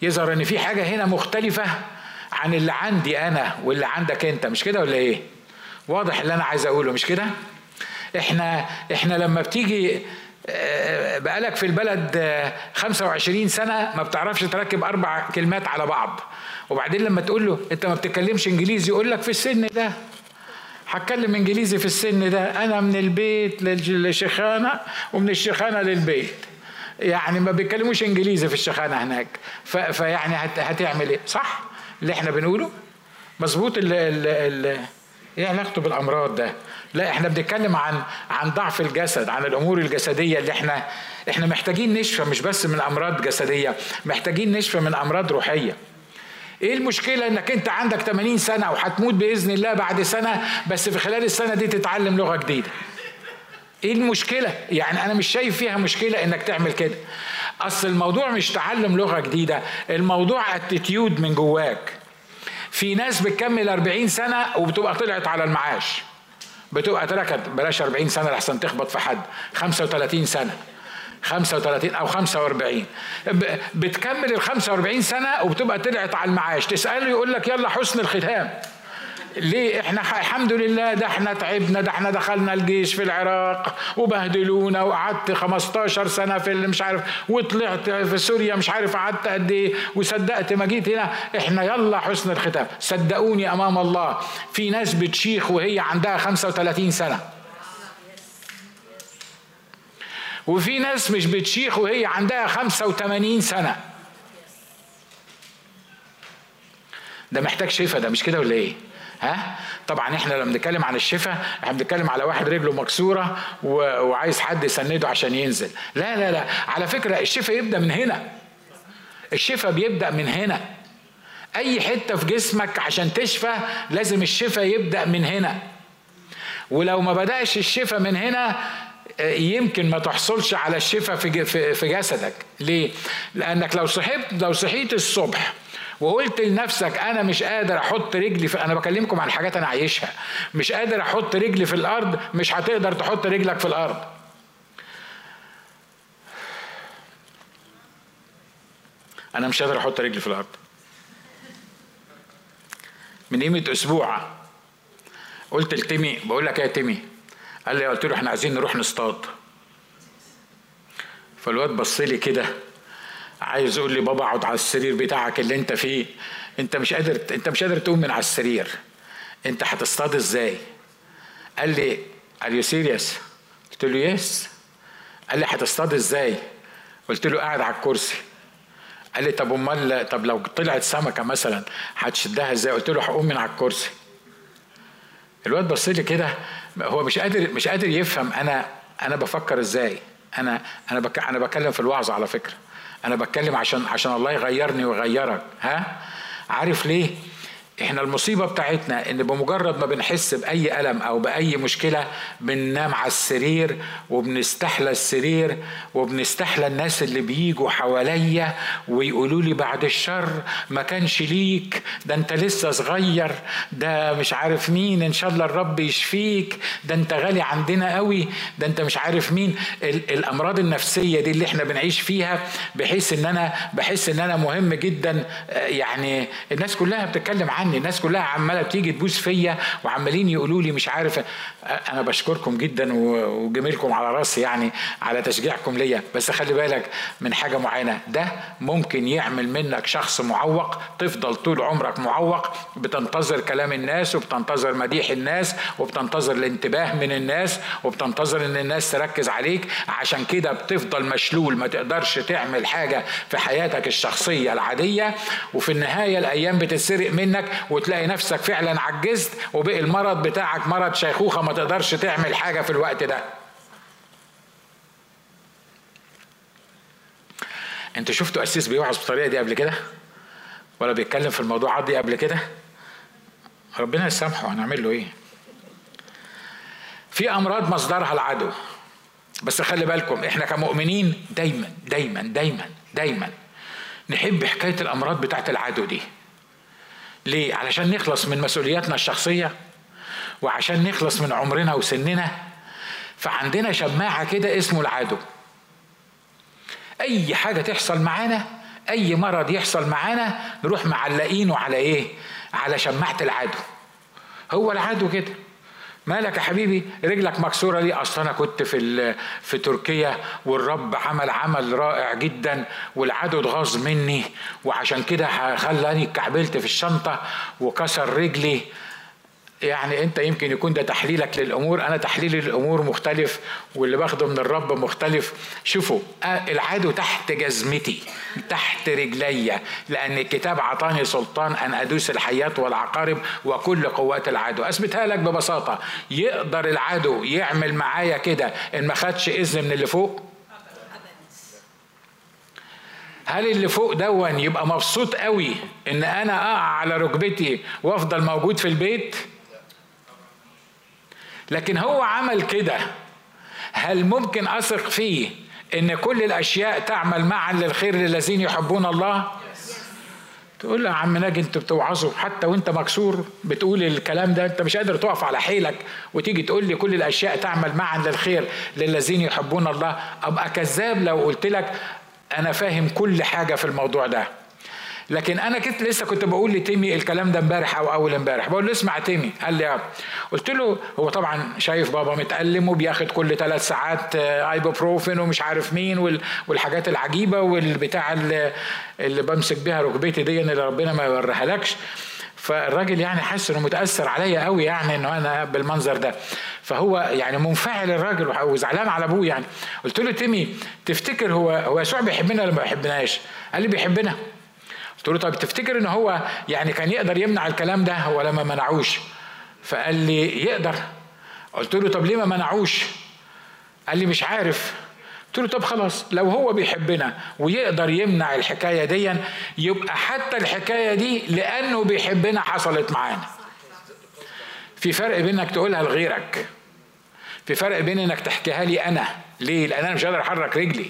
يظهر إن في حاجة هنا مختلفة عن اللي عندي أنا واللي عندك أنت. مش كده ولا إيه؟ واضح اللي أنا عايز أقوله. مش كده؟ إحنا إحنا لما بتيجي بقالك في البلد 25 سنة ما بتعرفش تركب أربع كلمات على بعض. وبعدين لما تقول له أنت ما بتتكلمش إنجليزي يقول لك في السن ده هتكلم إنجليزي في السن ده. أنا من البيت للشيخانة ومن الشيخانة للبيت. يعني ما بيتكلموش إنجليزي في الشخانه هناك. فيعني هتعمل إيه؟ صح اللي إحنا بنقوله؟ مظبوط ال ال إيه علاقته بالأمراض ده؟ لا إحنا بنتكلم عن عن ضعف الجسد عن الأمور الجسدية اللي إحنا إحنا محتاجين نشفى مش بس من أمراض جسدية محتاجين نشفى من أمراض روحية. إيه المشكلة إنك أنت عندك 80 سنة وهتموت بإذن الله بعد سنة بس في خلال السنة دي تتعلم لغة جديدة؟ إيه المشكلة؟ يعني أنا مش شايف فيها مشكلة إنك تعمل كده. أصل الموضوع مش تعلم لغة جديدة الموضوع اتيتيود من جواك. في ناس بتكمل 40 سنة وبتبقى طلعت على المعاش. بتبقى تركت بلاش 40 سنة لحسن تخبط في حد. 35 سنة. 35 أو 45 بتكمل ال 45 سنة وبتبقى طلعت على المعاش. تسأله يقول لك يلا حسن الختام. ليه إحنا الحمد لله ده إحنا تعبنا ده إحنا دخلنا الجيش في العراق وبهدلونا وقعدت 15 سنة في اللي مش عارف وطلعت في سوريا مش عارف قعدت قد إيه وصدقت ما جيت هنا. إحنا يلا حسن الختام صدقوني أمام الله في ناس بتشيخ وهي عندها 35 سنة. وفي ناس مش بتشيخ وهي عندها 85 سنة. ده محتاج شفاء ده مش كده ولا إيه؟ ها؟ طبعا إحنا لما بنتكلم عن الشفاء إحنا بنتكلم على واحد رجله مكسورة وعايز حد يسنده عشان ينزل. لا لا لا. على فكرة الشفاء يبدأ من هنا. الشفاء بيبدأ من هنا. أي حتة في جسمك عشان تشفى لازم الشفاء يبدأ من هنا. ولو ما بدأش الشفاء من هنا يمكن ما تحصلش على الشفاء في في جسدك. ليه؟ لأنك لو صحيت لو صحيت الصبح وقلت لنفسك أنا مش قادر أحط رجلي في أنا بكلمكم عن حاجات أنا عايشها. مش قادر أحط رجلي في الأرض مش هتقدر تحط رجلك في الأرض. أنا مش قادر أحط رجلي في الأرض. من قيمة أسبوع قلت لتيمي بقول لك إيه يا تيمي؟ قال لي قلت له إحنا عايزين نروح نصطاد. فالواد بص لي كده عايز يقول لي بابا اقعد على السرير بتاعك اللي انت فيه. انت مش قادر انت مش قادر تقوم من على السرير. انت هتصطاد إزاي؟ قال لي are you serious قلت له yes قال لي هتصطاد إزاي؟ قلت له قاعد على الكرسي. قال لي طب أمال طب لو طلعت سمكة مثلا هتشدها إزاي؟ قلت له هقوم من على الكرسي. الواد بص لي كده هو مش قادر مش قادر يفهم أنا أنا بفكر إزاي. أنا أنا أنا بتكلم في الوعظ على فكرة. أنا بتكلم عشان عشان الله يغيرني ويغيرك ها؟ عارف ليه؟ إحنا المصيبة بتاعتنا إن بمجرد ما بنحس بأي ألم أو بأي مشكلة بننام على السرير وبنستحلى السرير وبنستحلى الناس اللي بيجوا حواليا ويقولوا لي بعد الشر ما كانش ليك ده أنت لسه صغير ده مش عارف مين إن شاء الله الرب يشفيك ده أنت غالي عندنا قوي ده أنت مش عارف مين. الأمراض النفسية دي اللي إحنا بنعيش فيها بحيث إن أنا بحس إن أنا مهم جدا يعني الناس كلها بتتكلم عني. عني الناس كلها عمالة بتيجي تبوس فيا وعمالين يقولوا لي مش عارف. أنا بشكركم جدا وجميلكم على راسي يعني على تشجيعكم ليا. بس خلي بالك من حاجة معينة. ده ممكن يعمل منك شخص معوق تفضل طول عمرك معوق بتنتظر كلام الناس وبتنتظر مديح الناس وبتنتظر الانتباه من الناس وبتنتظر إن الناس تركز عليك. عشان كده بتفضل مشلول ما تقدرش تعمل حاجة في حياتك الشخصية العادية. وفي النهاية الأيام بتتسرق منك وتلاقي نفسك فعلا عجزت وبقي المرض بتاعك مرض شيخوخة ما تقدرش تعمل حاجة في الوقت ده. انت شفتوا قسيس بيوعظ بالطريقة دي قبل كده؟ ولا بيتكلم في الموضوع دي قبل كده؟ ربنا يسامحه هنعمل له إيه؟ في أمراض مصدرها العدو. بس خلي بالكم إحنا كمؤمنين دايما دايما دايما دايما نحب حكاية الأمراض بتاعت العدو دي. ليه؟ علشان نخلص من مسؤولياتنا الشخصية وعشان نخلص من عمرنا وسننا فعندنا شماعة كده اسمه العدو أي حاجة تحصل معانا أي مرض يحصل معانا نروح معلقينه على إيه؟ على شماعة العدو هو العدو كده مالك يا حبيبي؟ رجلك مكسورة ليه أصل أنا كنت في في تركيا والرب عمل عمل رائع جدا والعدو اتغاظ مني وعشان كده خلاني كعبلت في الشنطة وكسر رجلي يعني انت يمكن يكون ده تحليلك للأمور. أنا تحليلي للأمور مختلف واللي باخده من الرب مختلف. شوفوا العدو تحت جزمتي تحت رجلي لأن الكتاب عطاني سلطان أن أدوس الحيات والعقارب وكل قوات العدو اثبتها لك ببساطة يقدر العدو يعمل معايا كده إن ما خدش إذن من اللي فوق؟ هل اللي فوق دون يبقى مبسوط قوي إن أنا أقع على ركبتي وأفضل موجود في البيت؟ لكن هو عمل كده. هل ممكن أثق فيه إن كل الأشياء تعمل معا للخير للذين يحبون الله؟ تقول له يا عم ناجي انت بتوعظه حتى وأنت مكسور بتقول الكلام ده أنت مش قادر تقف على حيلك وتيجي تقول لي كل الأشياء تعمل معا للخير للذين يحبون الله. أبقى كذاب لو قلت لك أنا فاهم كل حاجة في الموضوع ده. لكن أنا كنت لسه كنت بقول لتيمي الكلام ده امبارح أو أول امبارح. بقول له اسمع تيمي. قال لي آه. قلت له هو طبعا شايف بابا متألم وبياخد كل ثلاث ساعات آه، ايبوبروفين ومش عارف مين والحاجات العجيبة والبتاع اللي, بمسك بيها ركبتي دي اللي ربنا ما يوريها لكش فالراجل يعني حاسس إنه متأثر عليا قوي يعني إنه أنا بالمنظر ده. فهو يعني منفعل الراجل وزعلان على أبوه يعني. قلت له تيمي تفتكر هو هو يسوع بيحبنا ولا ما بيحبناش؟ قال لي بيحبنا. قلت له طب تفتكر إن هو يعني كان يقدر يمنع الكلام ده ولا ما منعوش؟ فقال لي يقدر. قلت له طب ليه ما منعوش؟ قال لي مش عارف. قلت له طب خلاص لو هو بيحبنا ويقدر يمنع الحكاية دي يبقى حتى الحكاية دي لأنه بيحبنا حصلت معانا. في فرق بين انك تقولها لغيرك. في فرق بين إنك تحكيها لي أنا. ليه؟ لأن أنا مش قادر أحرك رجلي.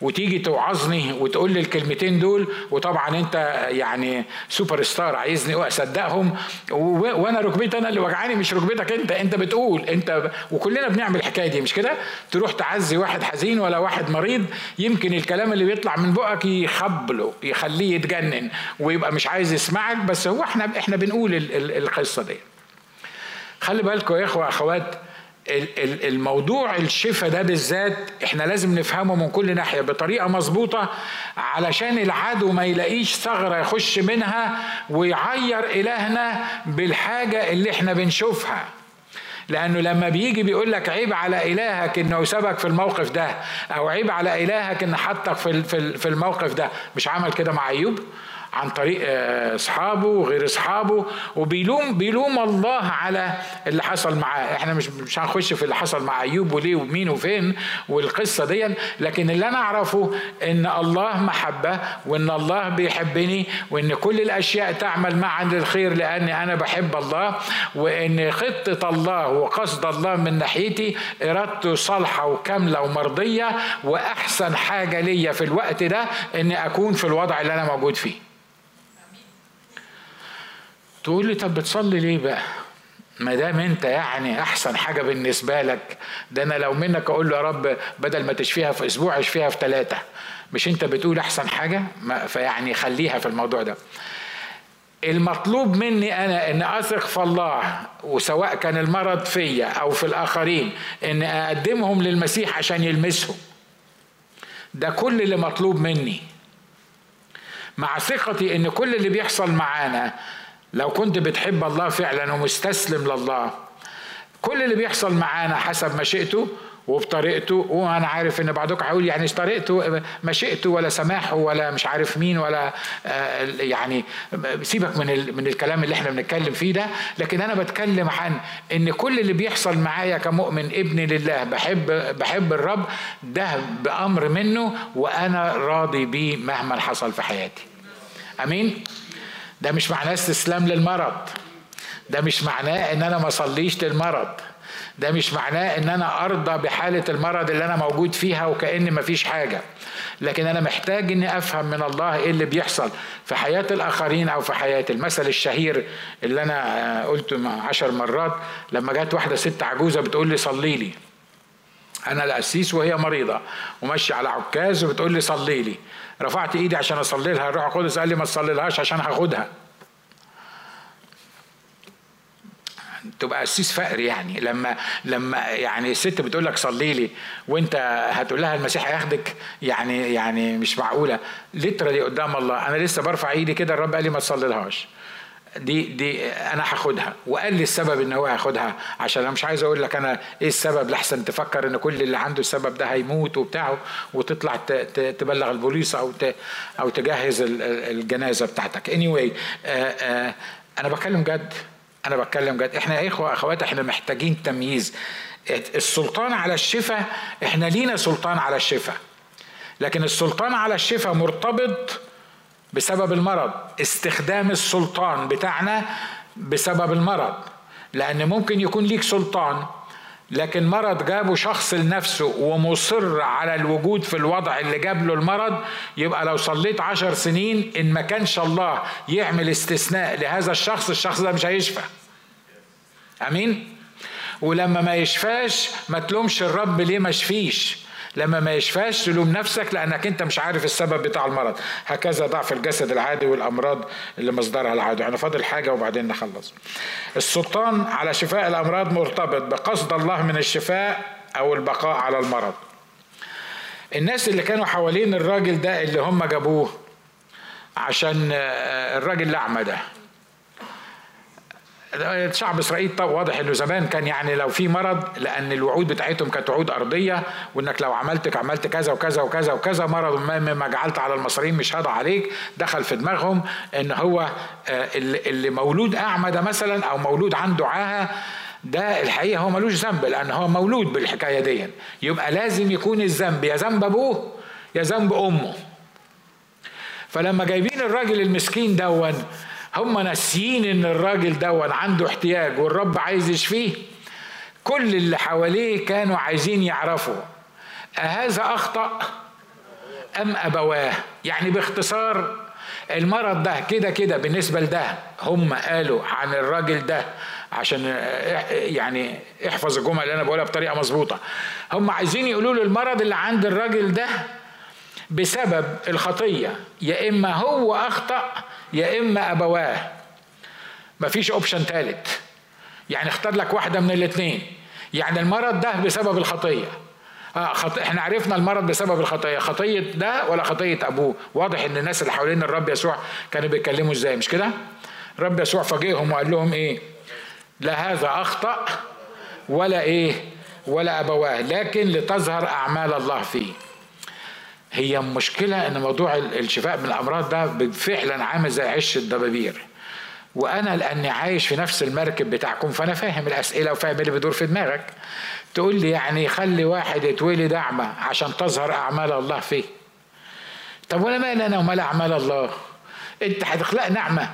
وتيجي توعظني وتقول لي الكلمتين دول وطبعا أنت يعني سوبر ستار عايزني أصدقهم. وأنا ركبتي أنا اللي وجعاني مش ركبتك أنت. أنت بتقول أنت وكلنا بنعمل الحكاية دي مش كده؟ تروح تعزي واحد حزين ولا واحد مريض يمكن الكلام اللي بيطلع من بقك يخبله يخليه يتجنن ويبقى مش عايز يسمعك. بس هو إحنا إحنا بنقول القصة دي. خلي بالكم يا إخوة أخوات الموضوع الشفاء ده بالذات إحنا لازم نفهمه من كل ناحية بطريقة مظبوطة علشان العدو ما يلاقيش ثغرة يخش منها ويعير إلهنا بالحاجة اللي إحنا بنشوفها. لأنه لما بيجي بيقول لك عيب على إلهك إنه سبك في الموقف ده أو عيب على إلهك إن حطك في في الموقف ده مش عمل كده مع أيوب؟ عن طريق آه، أصحابه وغير أصحابه وبيلوم بيلوم الله على اللي حصل معاه. إحنا مش مش هنخش في اللي حصل مع أيوب وليه ومين وفين والقصة دي لكن اللي أنا أعرفه إن الله محبة وإن الله بيحبني وإن كل الأشياء تعمل معا للخير لأني أنا بحب الله وإن خطة الله وقصد الله من ناحيتي إرادته صالحة وكاملة ومرضية وأحسن حاجة ليا في الوقت ده إني أكون في الوضع اللي أنا موجود فيه. تقول لي طب بتصلي ليه بقى؟ ما دام انت يعني احسن حاجة بالنسبة لك ده أنا لو منك أقول له يا رب بدل ما تشفيها في أسبوع اشفيها في ثلاثة مش انت بتقول احسن حاجة؟ فيعني خليها في الموضوع ده. المطلوب مني أنا ان اثق في الله وسواء كان المرض فيا أو في الاخرين ان اقدمهم للمسيح عشان يلمسهم. ده كل اللي مطلوب مني. مع ثقتي ان كل اللي بيحصل معانا لو كنت بتحب الله فعلا ومستسلم لله كل اللي بيحصل معانا حسب مشيئته وبطريقته وأنا عارف إن بعضكم هيقول يعني طريقته؟ مشيئته ولا سماحه ولا مش عارف مين ولا آه، يعني سيبك من من الكلام اللي إحنا بنتكلم فيه ده لكن أنا بتكلم عن إن كل اللي بيحصل معايا كمؤمن ابن لله بحب بحب الرب ده بأمر منه وأنا راضي بيه مهما حصل في حياتي. آمين؟ ده مش معناه استسلام للمرض. ده مش معناه ان أنا ما اصليش للمرض. ده مش معناه ان أنا ارضى بحالة المرض اللي أنا موجود فيها وكأن مفيش حاجة. لكن أنا محتاج اني افهم من الله إيه اللي بيحصل في حياة الآخرين أو في حياتي المثل الشهير اللي أنا قلته عشر مرات لما جت واحدة ست عجوزة بتقول لي صلي لي. أنا القسيس وهي مريضة وماشية على عكاز وبتقول لي صلي لي. رفعت ايدي عشان اصلي لها. الروح القدس قال لي ما تصلي لهاش عشان هاخدها. تبقى قسيس فقر يعني. لما لما يعني الست بتقول لك صلي لي وانت هتقول لها المسيح هياخدك يعني يعني مش معقولة. لترالي قدام الله. أنا لسه برفع ايدي كده الرب قال لي ما تصلي لهاش دي دي أنا هاخدها. وقال لي السبب إن هو هياخدها. عشان أنا مش عايز أقول لك أنا إيه السبب لحسن تفكر إن كل اللي عنده السبب ده هيموت وبتاعه وتطلع تبلغ البوليس أو أو تجهز الجنازة بتاعتك. Anyway آآ آآ أنا بتكلم جد. أنا بتكلم جد. إحنا يا إخوة أخوات إحنا محتاجين تمييز. السلطان على الشفاء إحنا لينا سلطان على الشفاء. لكن السلطان على الشفاء مرتبط بسبب المرض. استخدام السلطان بتاعنا بسبب المرض. لأن ممكن يكون ليك سلطان لكن مرض جابه شخص لنفسه ومصر على الوجود في الوضع اللي جاب له المرض يبقى لو صليت عشر سنين إن ما كانش الله يعمل استثناء لهذا الشخص الشخص ده مش هيشفى. أمين؟ ولما ما يشفاش ما تلومش الرب ليه ما شفيش لما ما يشفاش تلوم نفسك لأنك أنت مش عارف السبب بتاع المرض. هكذا ضعف الجسد العادي والأمراض اللي مصدرها العادي يعني فاضل حاجة وبعدين نخلص. السلطان على شفاء الأمراض مرتبط بقصد الله من الشفاء أو البقاء على المرض. الناس اللي كانوا حوالين الراجل ده اللي هم جابوه عشان الراجل الأعمى ده شعب إسرائيل واضح إنه زمان كان يعني لو في مرض لأن الوعود بتاعتهم كانت وعود أرضية وإنك لو عملتك عملت كذا وكذا وكذا وكذا مرض ما مما جعلت على المصريين مش هضع عليك دخل في دماغهم إن هو اللي مولود أعمى ده مثلا أو مولود عنده عاهة ده الحقيقة هو ملوش ذنب لأن هو مولود بالحكاية دي يبقى لازم يكون الذنب يا ذنب أبوه يا ذنب أمه. فلما جايبين الراجل المسكين دون هم ناسيين إن الراجل دون عنده احتياج والرب عايز يشفيه. كل اللي حواليه كانوا عايزين يعرفوا أهذا أخطأ أم أبواه؟ يعني باختصار المرض ده كده كده بالنسبة لده هم قالوا عن الراجل ده عشان يعني احفظ الجمل اللي أنا بقولها بطريقة مظبوطة. هم عايزين يقولوا له المرض اللي عند الراجل ده بسبب الخطية. يا إما هو أخطأ يا إما أبواه. مفيش اوبشن ثالث يعني اختار لك واحدة من الاثنين يعني المرض ده بسبب الخطية. آه خط... إحنا عرفنا المرض بسبب الخطية. خطية ده ولا خطية أبوه؟ واضح إن الناس اللي حوالين الرب يسوع كانوا بيتكلموا إزاي مش كده؟ الرب يسوع فاجئهم وقال لهم إيه؟ لا هذا أخطأ ولا إيه ولا أبواه لكن لتظهر أعمال الله فيه. هي مشكلة إن موضوع الشفاء من الأمراض ده فعلا عامل زي عش الدبابير. وأنا لأني عايش في نفس المركب بتاعكم فأنا فاهم الأسئلة وفاهم اللي بيدور في دماغك. تقول لي يعني خلي واحد يتولد اعمى عشان تظهر أعمال الله فيه. طب وأنا مال أنا ومال أعمال الله؟ أنت هتخلق نعمة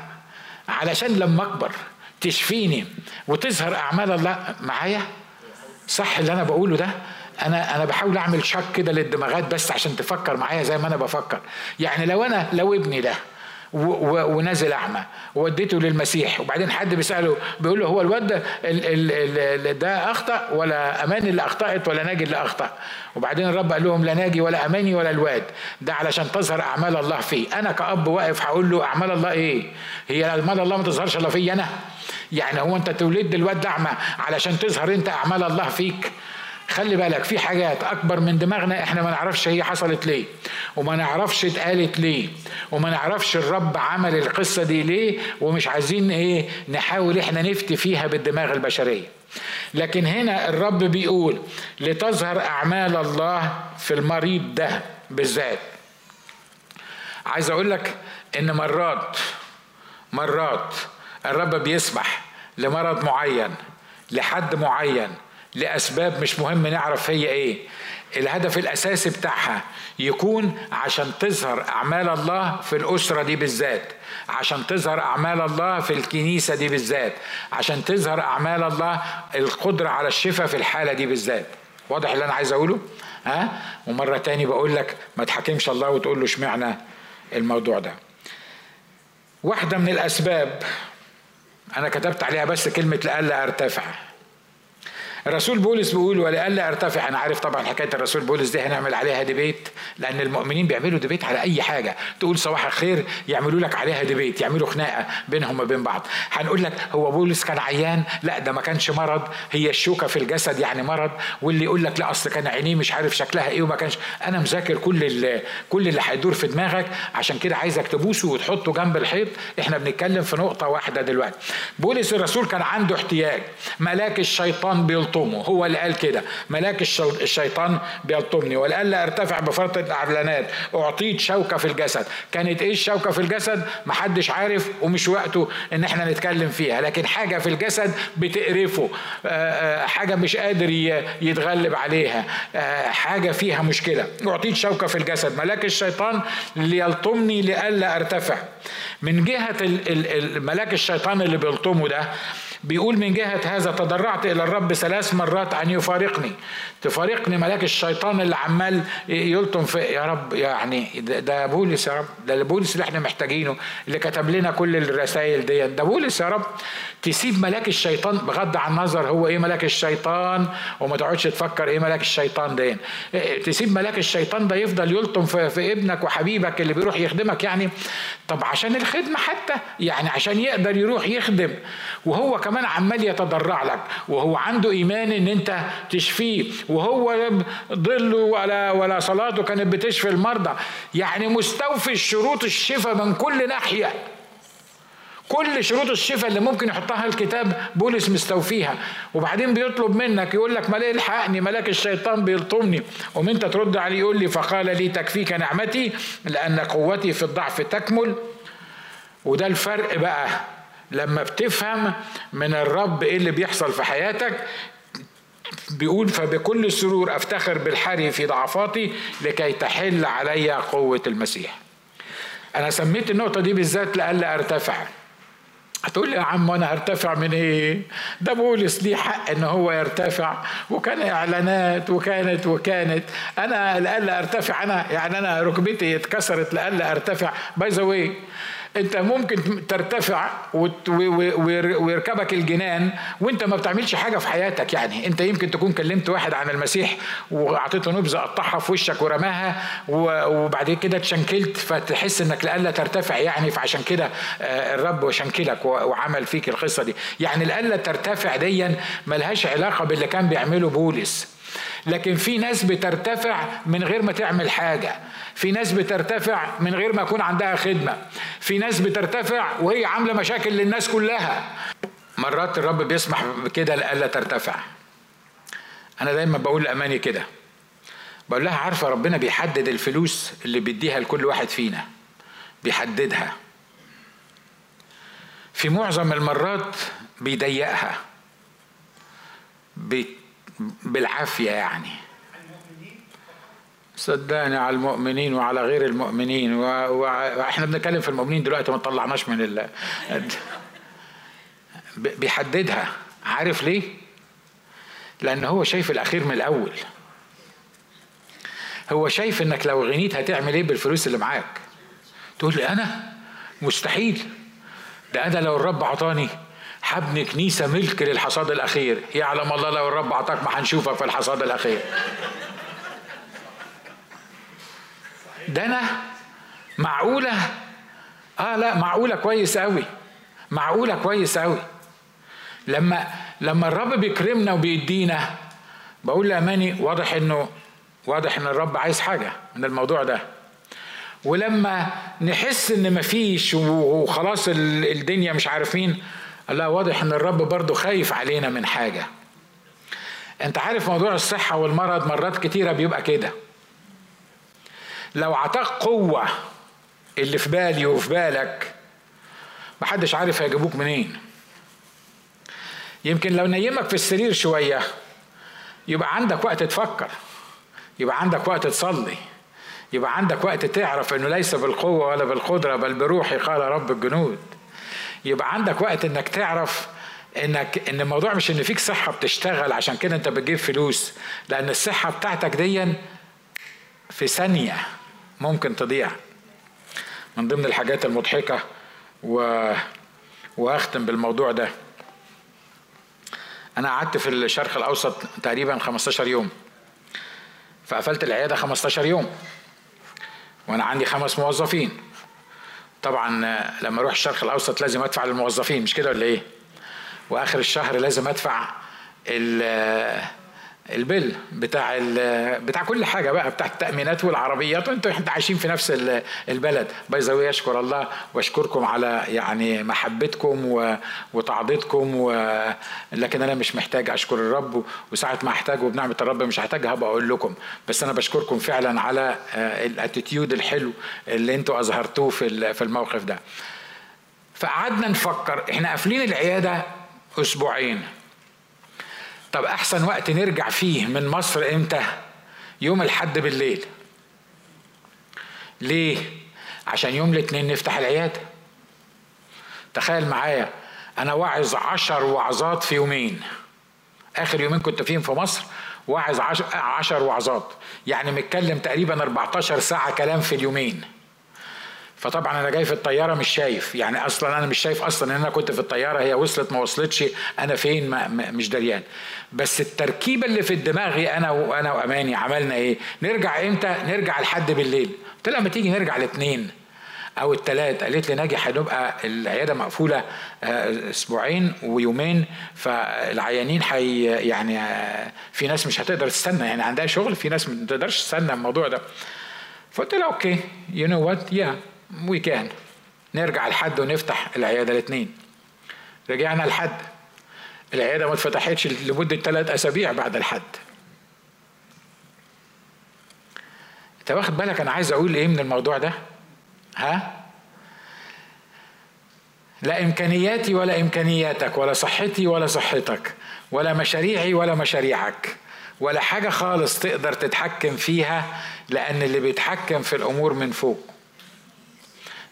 علشان لما أكبر تشفيني وتظهر أعمال الله معايا؟ صح اللي أنا بقوله ده؟ أنا أنا بحاول اعمل شك كده للدماغات بس عشان تفكر معايا زي ما أنا بفكر. يعني لو أنا لو ابني ده ونازل اعمى ووديته للمسيح وبعدين حد بيسأله بيقول له هو الواد ده ده أخطأ ولا اماني اللي أخطأت ولا ناجي اللي أخطأ؟ وبعدين الرب قال لهم لا ناجي ولا أماني ولا الواد. ده علشان تظهر أعمال الله فيه. أنا كأب واقف هقول له أعمال الله إيه؟ هي أعمال الله ما تظهرش إلا فيا أنا. يعني هو أنت تولد الواد أعمى علشان تظهر أنت أعمال الله فيك. خلي بالك في حاجات أكبر من دماغنا إحنا ما نعرفش هي حصلت ليه وما نعرفش اتقالت ليه وما نعرفش الرب عمل القصة دي ليه ومش عايزين إيه نحاول إحنا نفتي فيها بالدماغ البشرية. لكن هنا الرب بيقول لتظهر أعمال الله في المريض ده بالذات. عايز أقول لك إن مرات مرات الرب بيسمح لمرض معين لحد معين لأسباب مش مهم نعرف هي إيه. الهدف الأساسي بتاعها يكون عشان تظهر أعمال الله في الأسرة دي بالذات عشان تظهر أعمال الله في الكنيسة دي بالذات عشان تظهر أعمال الله القدرة على الشفاء في الحالة دي بالذات. واضح اللي أنا عايز أقوله؟ ها؟ ومرة تاني بقول لك ما تحاكمش الله وتقول له اشمعنى الموضوع ده. واحدة من الأسباب أنا كتبت عليها بس كلمة لألا أرتفع. الرسول بولس بيقول ولئلا ارتفع. أنا عارف طبعا حكاية الرسول بولس دي هنعمل عليها debate لأن المؤمنين بيعملوا debate على أي حاجة. تقول صباح الخير يعملوا لك عليها debate يعملوا خناقة بينهم وبين بعض. هنقول لك هو بولس كان عيان؟ لا ده ما كانش مرض. هي الشوكة في الجسد يعني مرض. واللي يقول لك لا أصل كان عينيه مش عارف شكلها إيه وما كانش. أنا مذاكر كل اللي كل اللي هيدور في دماغك. عشان كده عايزك تبوسه وتحطه جنب الحيط. إحنا بنتكلم في نقطة واحدة دلوقتي. بولس الرسول كان عنده احتياج. ملاك الشيطان بيلطمه هو اللي قال كده. ملاك الشيطان بيلطمني. ولألا ارتفع بفرط الأعلانات. أعطيت شوكة في الجسد. كانت إيه الشوكة في الجسد؟ محدش عارف ومش وقته إن إحنا نتكلم فيها. لكن حاجة في الجسد بتقرفه. آه، آه، حاجة مش قادر يتغلب عليها. آه، حاجة فيها مشكلة. أعطيت شوكة في الجسد. ملاك الشيطان ليلطمني لئلا ارتفع. من جهة ملاك الشيطان اللي بيلطمه ده بيقول من جهة هذا تضرعت إلى الرب ثلاث مرات أن يفارقني. تفارقني ملاك الشيطان اللي عمال يلطم في يا رب يعني ده بولس يا رب ده بولس اللي إحنا محتاجينه اللي كتب لنا كل الرسائل دي. ده بولس يا رب تسيب ملاك الشيطان بغض عن النظر هو إيه ملاك الشيطان وما تقعدش تفكر إيه ملاك الشيطان ده. تسيب ملاك الشيطان ده يفضل يلطم في, في ابنك وحبيبك اللي بيروح يخدمك يعني. طب عشان الخدمة حتى يعني عشان يقدر يروح يخدم وهو كمان عمال يتضرع لك وهو عنده إيمان إن أنت تشفيه وهو ظله ولا ولا صلاته كانت بتشفي المرضى. يعني مستوفي الشروط الشفاء من كل ناحية. كل شروط الشفاء اللي ممكن يحطها الكتاب بولس مستوفيها. وبعدين بيطلب منك يقول لك ما الحقني ملاك الشيطان بيلطمني. ومن أنت ترد عليه يقول لي فقال لي تكفيك نعمتي لأن قوتي في الضعف تكمل. وده الفرق بقى. لما بتفهم من الرب إيه اللي بيحصل في حياتك بيقول فبكل سرور أفتخر بالحري في ضعفاتي لكي تحل علي قوة المسيح. أنا سميت النقطة دي بالذات لألا أرتفع. هتقول لي يا عم أنا هرتفع من إيه؟ ده بولس ليه حق إن هو يرتفع وكان إعلانات وكانت وكانت. أنا لألا أرتفع أنا يعني أنا ركبتي اتكسرت لألا أرتفع. باي ذا انت ممكن ترتفع ويركبك الجنان وانت ما بتعملش حاجة في حياتك يعني. انت يمكن تكون كلمت واحد عن المسيح وأعطيته نبذة قطعها في وشك ورماها وبعد كده اتشنكلت فتحس انك لألا ترتفع يعني. فعشان كده آه، الرب شنكلك وعمل فيك القصة دي. يعني لألا ترتفع ديا ملهاش علاقة باللي كان بيعمله بولس. لكن في ناس بترتفع من غير ما تعمل حاجة. في ناس بترتفع من غير ما يكون عندها خدمة. في ناس بترتفع وهي عاملة مشاكل للناس كلها. مرات الرب بيسمح بكده لألا ترتفع. أنا دايما بقول لأماني كده. بقول لها عارفة ربنا بيحدد الفلوس اللي بيديها لكل واحد فينا. بيحددها. في معظم المرات بيضيقها. بالعافية يعني. صدقني على المؤمنين وعلى غير المؤمنين. وإحنا بنتكلم في المؤمنين دلوقتي ما طلعناش من ال بيحددها. عارف ليه؟ لأن هو شايف الأخير من الأول. هو شايف إنك لو غنيت هتعمل إيه بالفلوس اللي معاك؟ تقول لي أنا؟ مستحيل. ده أنا لو الرب عطاني حبني كنيسة ملك للحصاد الأخير. يعلم الله لو الرب أعطاك ما هنشوفك في الحصاد الأخير. ده أنا معقولة؟ آه لا معقولة كويس أوي. معقولة كويس أوي. لما لما الرب بيكرمنا وبيدينا بقول لأماني واضح إنه واضح إن الرب عايز حاجة من الموضوع ده. ولما نحس إن مفيش وخلاص الدنيا مش عارفين لا واضح إن الرب برضه خايف علينا من حاجة. أنت عارف موضوع الصحة والمرض مرات كتيرة بيبقى كده. لو عطاك قوة اللي في بالي وفي بالك محدش عارف هيجيبوك منين. يمكن لو نيمك في السرير شوية يبقى عندك وقت تفكر يبقى عندك وقت تصلي يبقى عندك وقت تعرف إنه ليس بالقوة ولا بالقدرة بل بروحي قال رب الجنود. يبقى عندك وقت إنك تعرف إنك إن الموضوع مش إن فيك صحة بتشتغل عشان كده أنت بتجيب فلوس. لأن الصحة بتاعتك دي في ثانية ممكن تضيع. من ضمن الحاجات المضحكة و وأختم بالموضوع ده. أنا قعدت في الشرق الأوسط تقريبا 15 يوم. فقفلت العيادة 15 يوم. وأنا عندي خمس موظفين. طبعا لما أروح الشرق الأوسط لازم أدفع للموظفين مش كده ولا إيه؟ وآخر الشهر لازم أدفع البل بتاع بتاع كل حاجة بقى بتاع التأمينات والعربيات. وانتوا إحنا عايشين في نفس البلد. باي أشكر الله وأشكركم على يعني محبتكم وتعضيدكم و... لكن أنا مش محتاج أشكر الرب. وساعة ما أحتاج وبنعمة الرب مش هحتاج هبقى أقول لكم. بس أنا بشكركم فعلا على الأتيتيود الحلو اللي أنتوا أظهرتوه في في الموقف ده. فقعدنا نفكر إحنا قافلين العيادة أسبوعين. طب أحسن وقت نرجع فيه من مصر إمتى؟ يوم الحد بالليل. ليه؟ عشان يوم الاثنين نفتح العيادة. تخيل معايا أنا واعظ عشر وعظات في يومين. آخر يومين كنت فيهم في مصر واعظ عشر وعظات يعني متكلم تقريبا 14 ساعة كلام في اليومين. فطبعا أنا جاي في الطيارة مش شايف. يعني أصلا أنا مش شايف أصلا إن أنا كنت في الطيارة هي وصلت ما وصلتش أنا فين؟ ما مش دريان. بس التركيبه اللي في دماغي أنا وأنا وأماني عملنا إيه؟ نرجع إمتى؟ نرجع لحد بالليل. قلت لها ما تيجي نرجع الاثنين أو الثلاث قالت لي ناجي هنبقى العيادة مقفولة أسبوعين ويومين. فالعيانين حي يعني في ناس مش هتقدر تستنى. يعني عندها شغل في ناس ما تقدرش تستنى الموضوع ده. فقلت لها okay you know what yeah we can نرجع لحد ونفتح العيادة الاثنين. رجعنا لحد العيادة ما اتفتحتش لمدة ثلاث أسابيع بعد الحد. انت واخد بالك أنا عايز أقول إيه من الموضوع ده؟ ها؟ لا إمكانياتي ولا إمكانياتك ولا صحتي ولا صحتك ولا مشاريعي ولا مشاريعك ولا حاجة خالص تقدر تتحكم فيها لأن اللي بيتحكم في الأمور من فوق.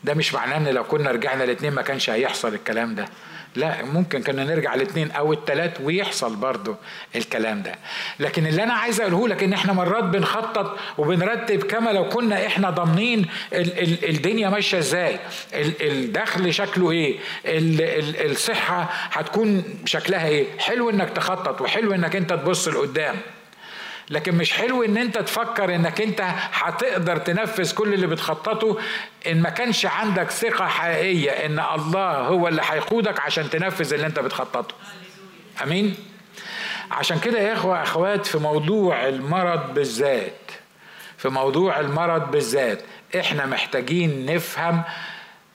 ده مش معناه إن لو كنا رجعنا الاثنين ما كانش هيحصل الكلام ده. لا ممكن كنا نرجع الاثنين أو الثلاث ويحصل برضو الكلام ده. لكن اللي أنا عايز أقوله لك إن إحنا مرات بنخطط وبنرتب كما لو كنا إحنا ضامنين ال- ال- الدنيا ماشية إزاي ال- الدخل شكله إيه ال- ال- الصحة هتكون شكلها إيه. حلو إنك تخطط وحلو إنك أنت تبص لقدام. لكن مش حلو إن أنت تفكر إنك أنت هتقدر تنفذ كل اللي بتخططه إن ما كانش عندك ثقة حقيقية إن الله هو اللي هيقودك عشان تنفذ اللي أنت بتخططه. آمين؟ عشان كده يا إخوة أخوات في موضوع المرض بالذات في موضوع المرض بالذات إحنا محتاجين نفهم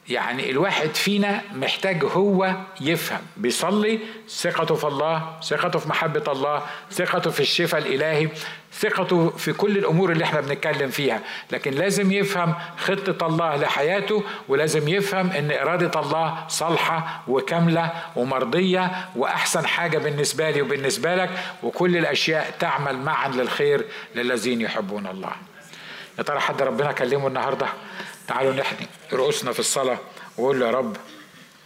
يعني الواحد فينا محتاج هو يفهم. بيصلي ثقته في الله ثقته في محبة الله ثقته في الشفاء الإلهي ثقته في كل الأمور اللي إحنا بنتكلم فيها. لكن لازم يفهم خطة الله لحياته ولازم يفهم أن إرادة الله صالحة وكاملة ومرضية وأحسن حاجة بالنسبة لي وبالنسبة لك وكل الأشياء تعمل معا للخير للذين يحبون الله. يا ترى حد ربنا كلمه النهارده؟ تعالوا نحني رؤوسنا في الصلاة وقول له يا رب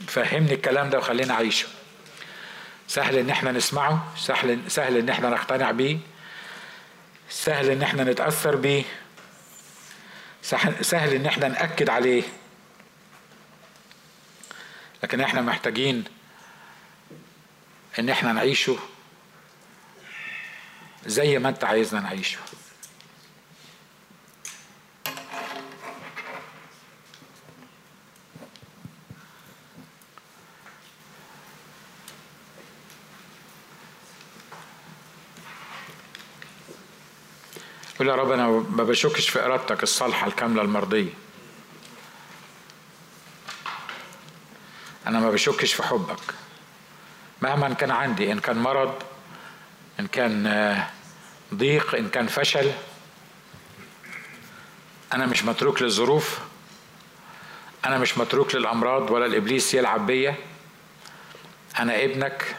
فهمني الكلام ده وخلينا أعيشه. سهل إن إحنا نسمعه سهل سهل إن إحنا نقتنع بيه سهل إن إحنا نتأثر بيه سهل إن إحنا نأكد عليه. لكن إحنا محتاجين إن إحنا نعيشه زي ما أنت عايزنا نعيشه. قول يا رب أنا ما بشكش في إرادتك الصالحة الكاملة المرضية. أنا ما بشكش في حبك. مهما كان عندي إن كان مرض إن كان ضيق إن كان فشل أنا مش متروك للظروف أنا مش متروك للأمراض ولا الإبليس يلعب بيا. أنا ابنك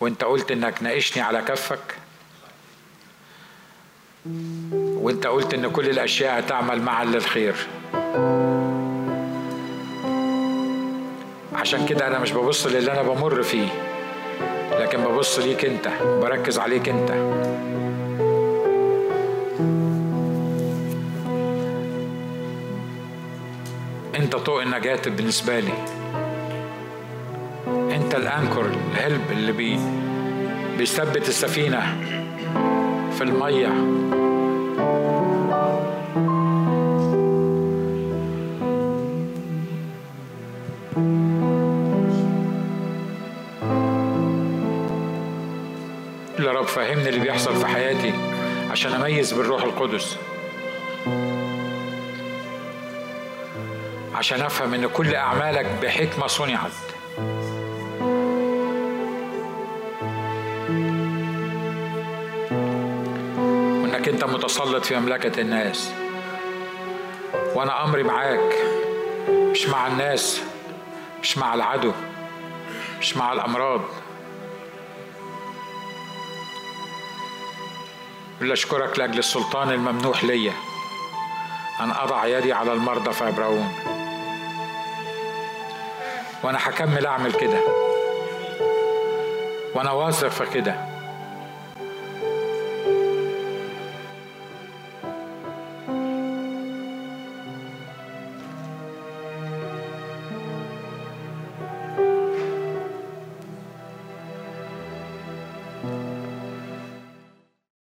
وأنت قلت إنك ناقشني على كفك. وانت قلت ان كل الاشياء تعمل معا للخير. عشان كده أنا مش ببص للي أنا بمر فيه لكن ببص ليك انت بركز عليك انت. انت طوق النجاة بالنسبة لي. انت الانكر الهلب اللي بي بيثبت السفينة. في المية. يا رب فهمني اللي بيحصل في حياتي عشان أميز بالروح القدس. عشان أفهم إن كل أعمالك بحكمة صنعت. أنت متسلط في مملكة الناس. وأنا أمري معاك مش مع الناس مش مع العدو مش مع الأمراض. بل أشكرك لأجل السلطان الممنوح ليا. أن أضع يدي على المرضى فيبرؤون وأنا هكمل أعمل كده. وأنا واثق في كده.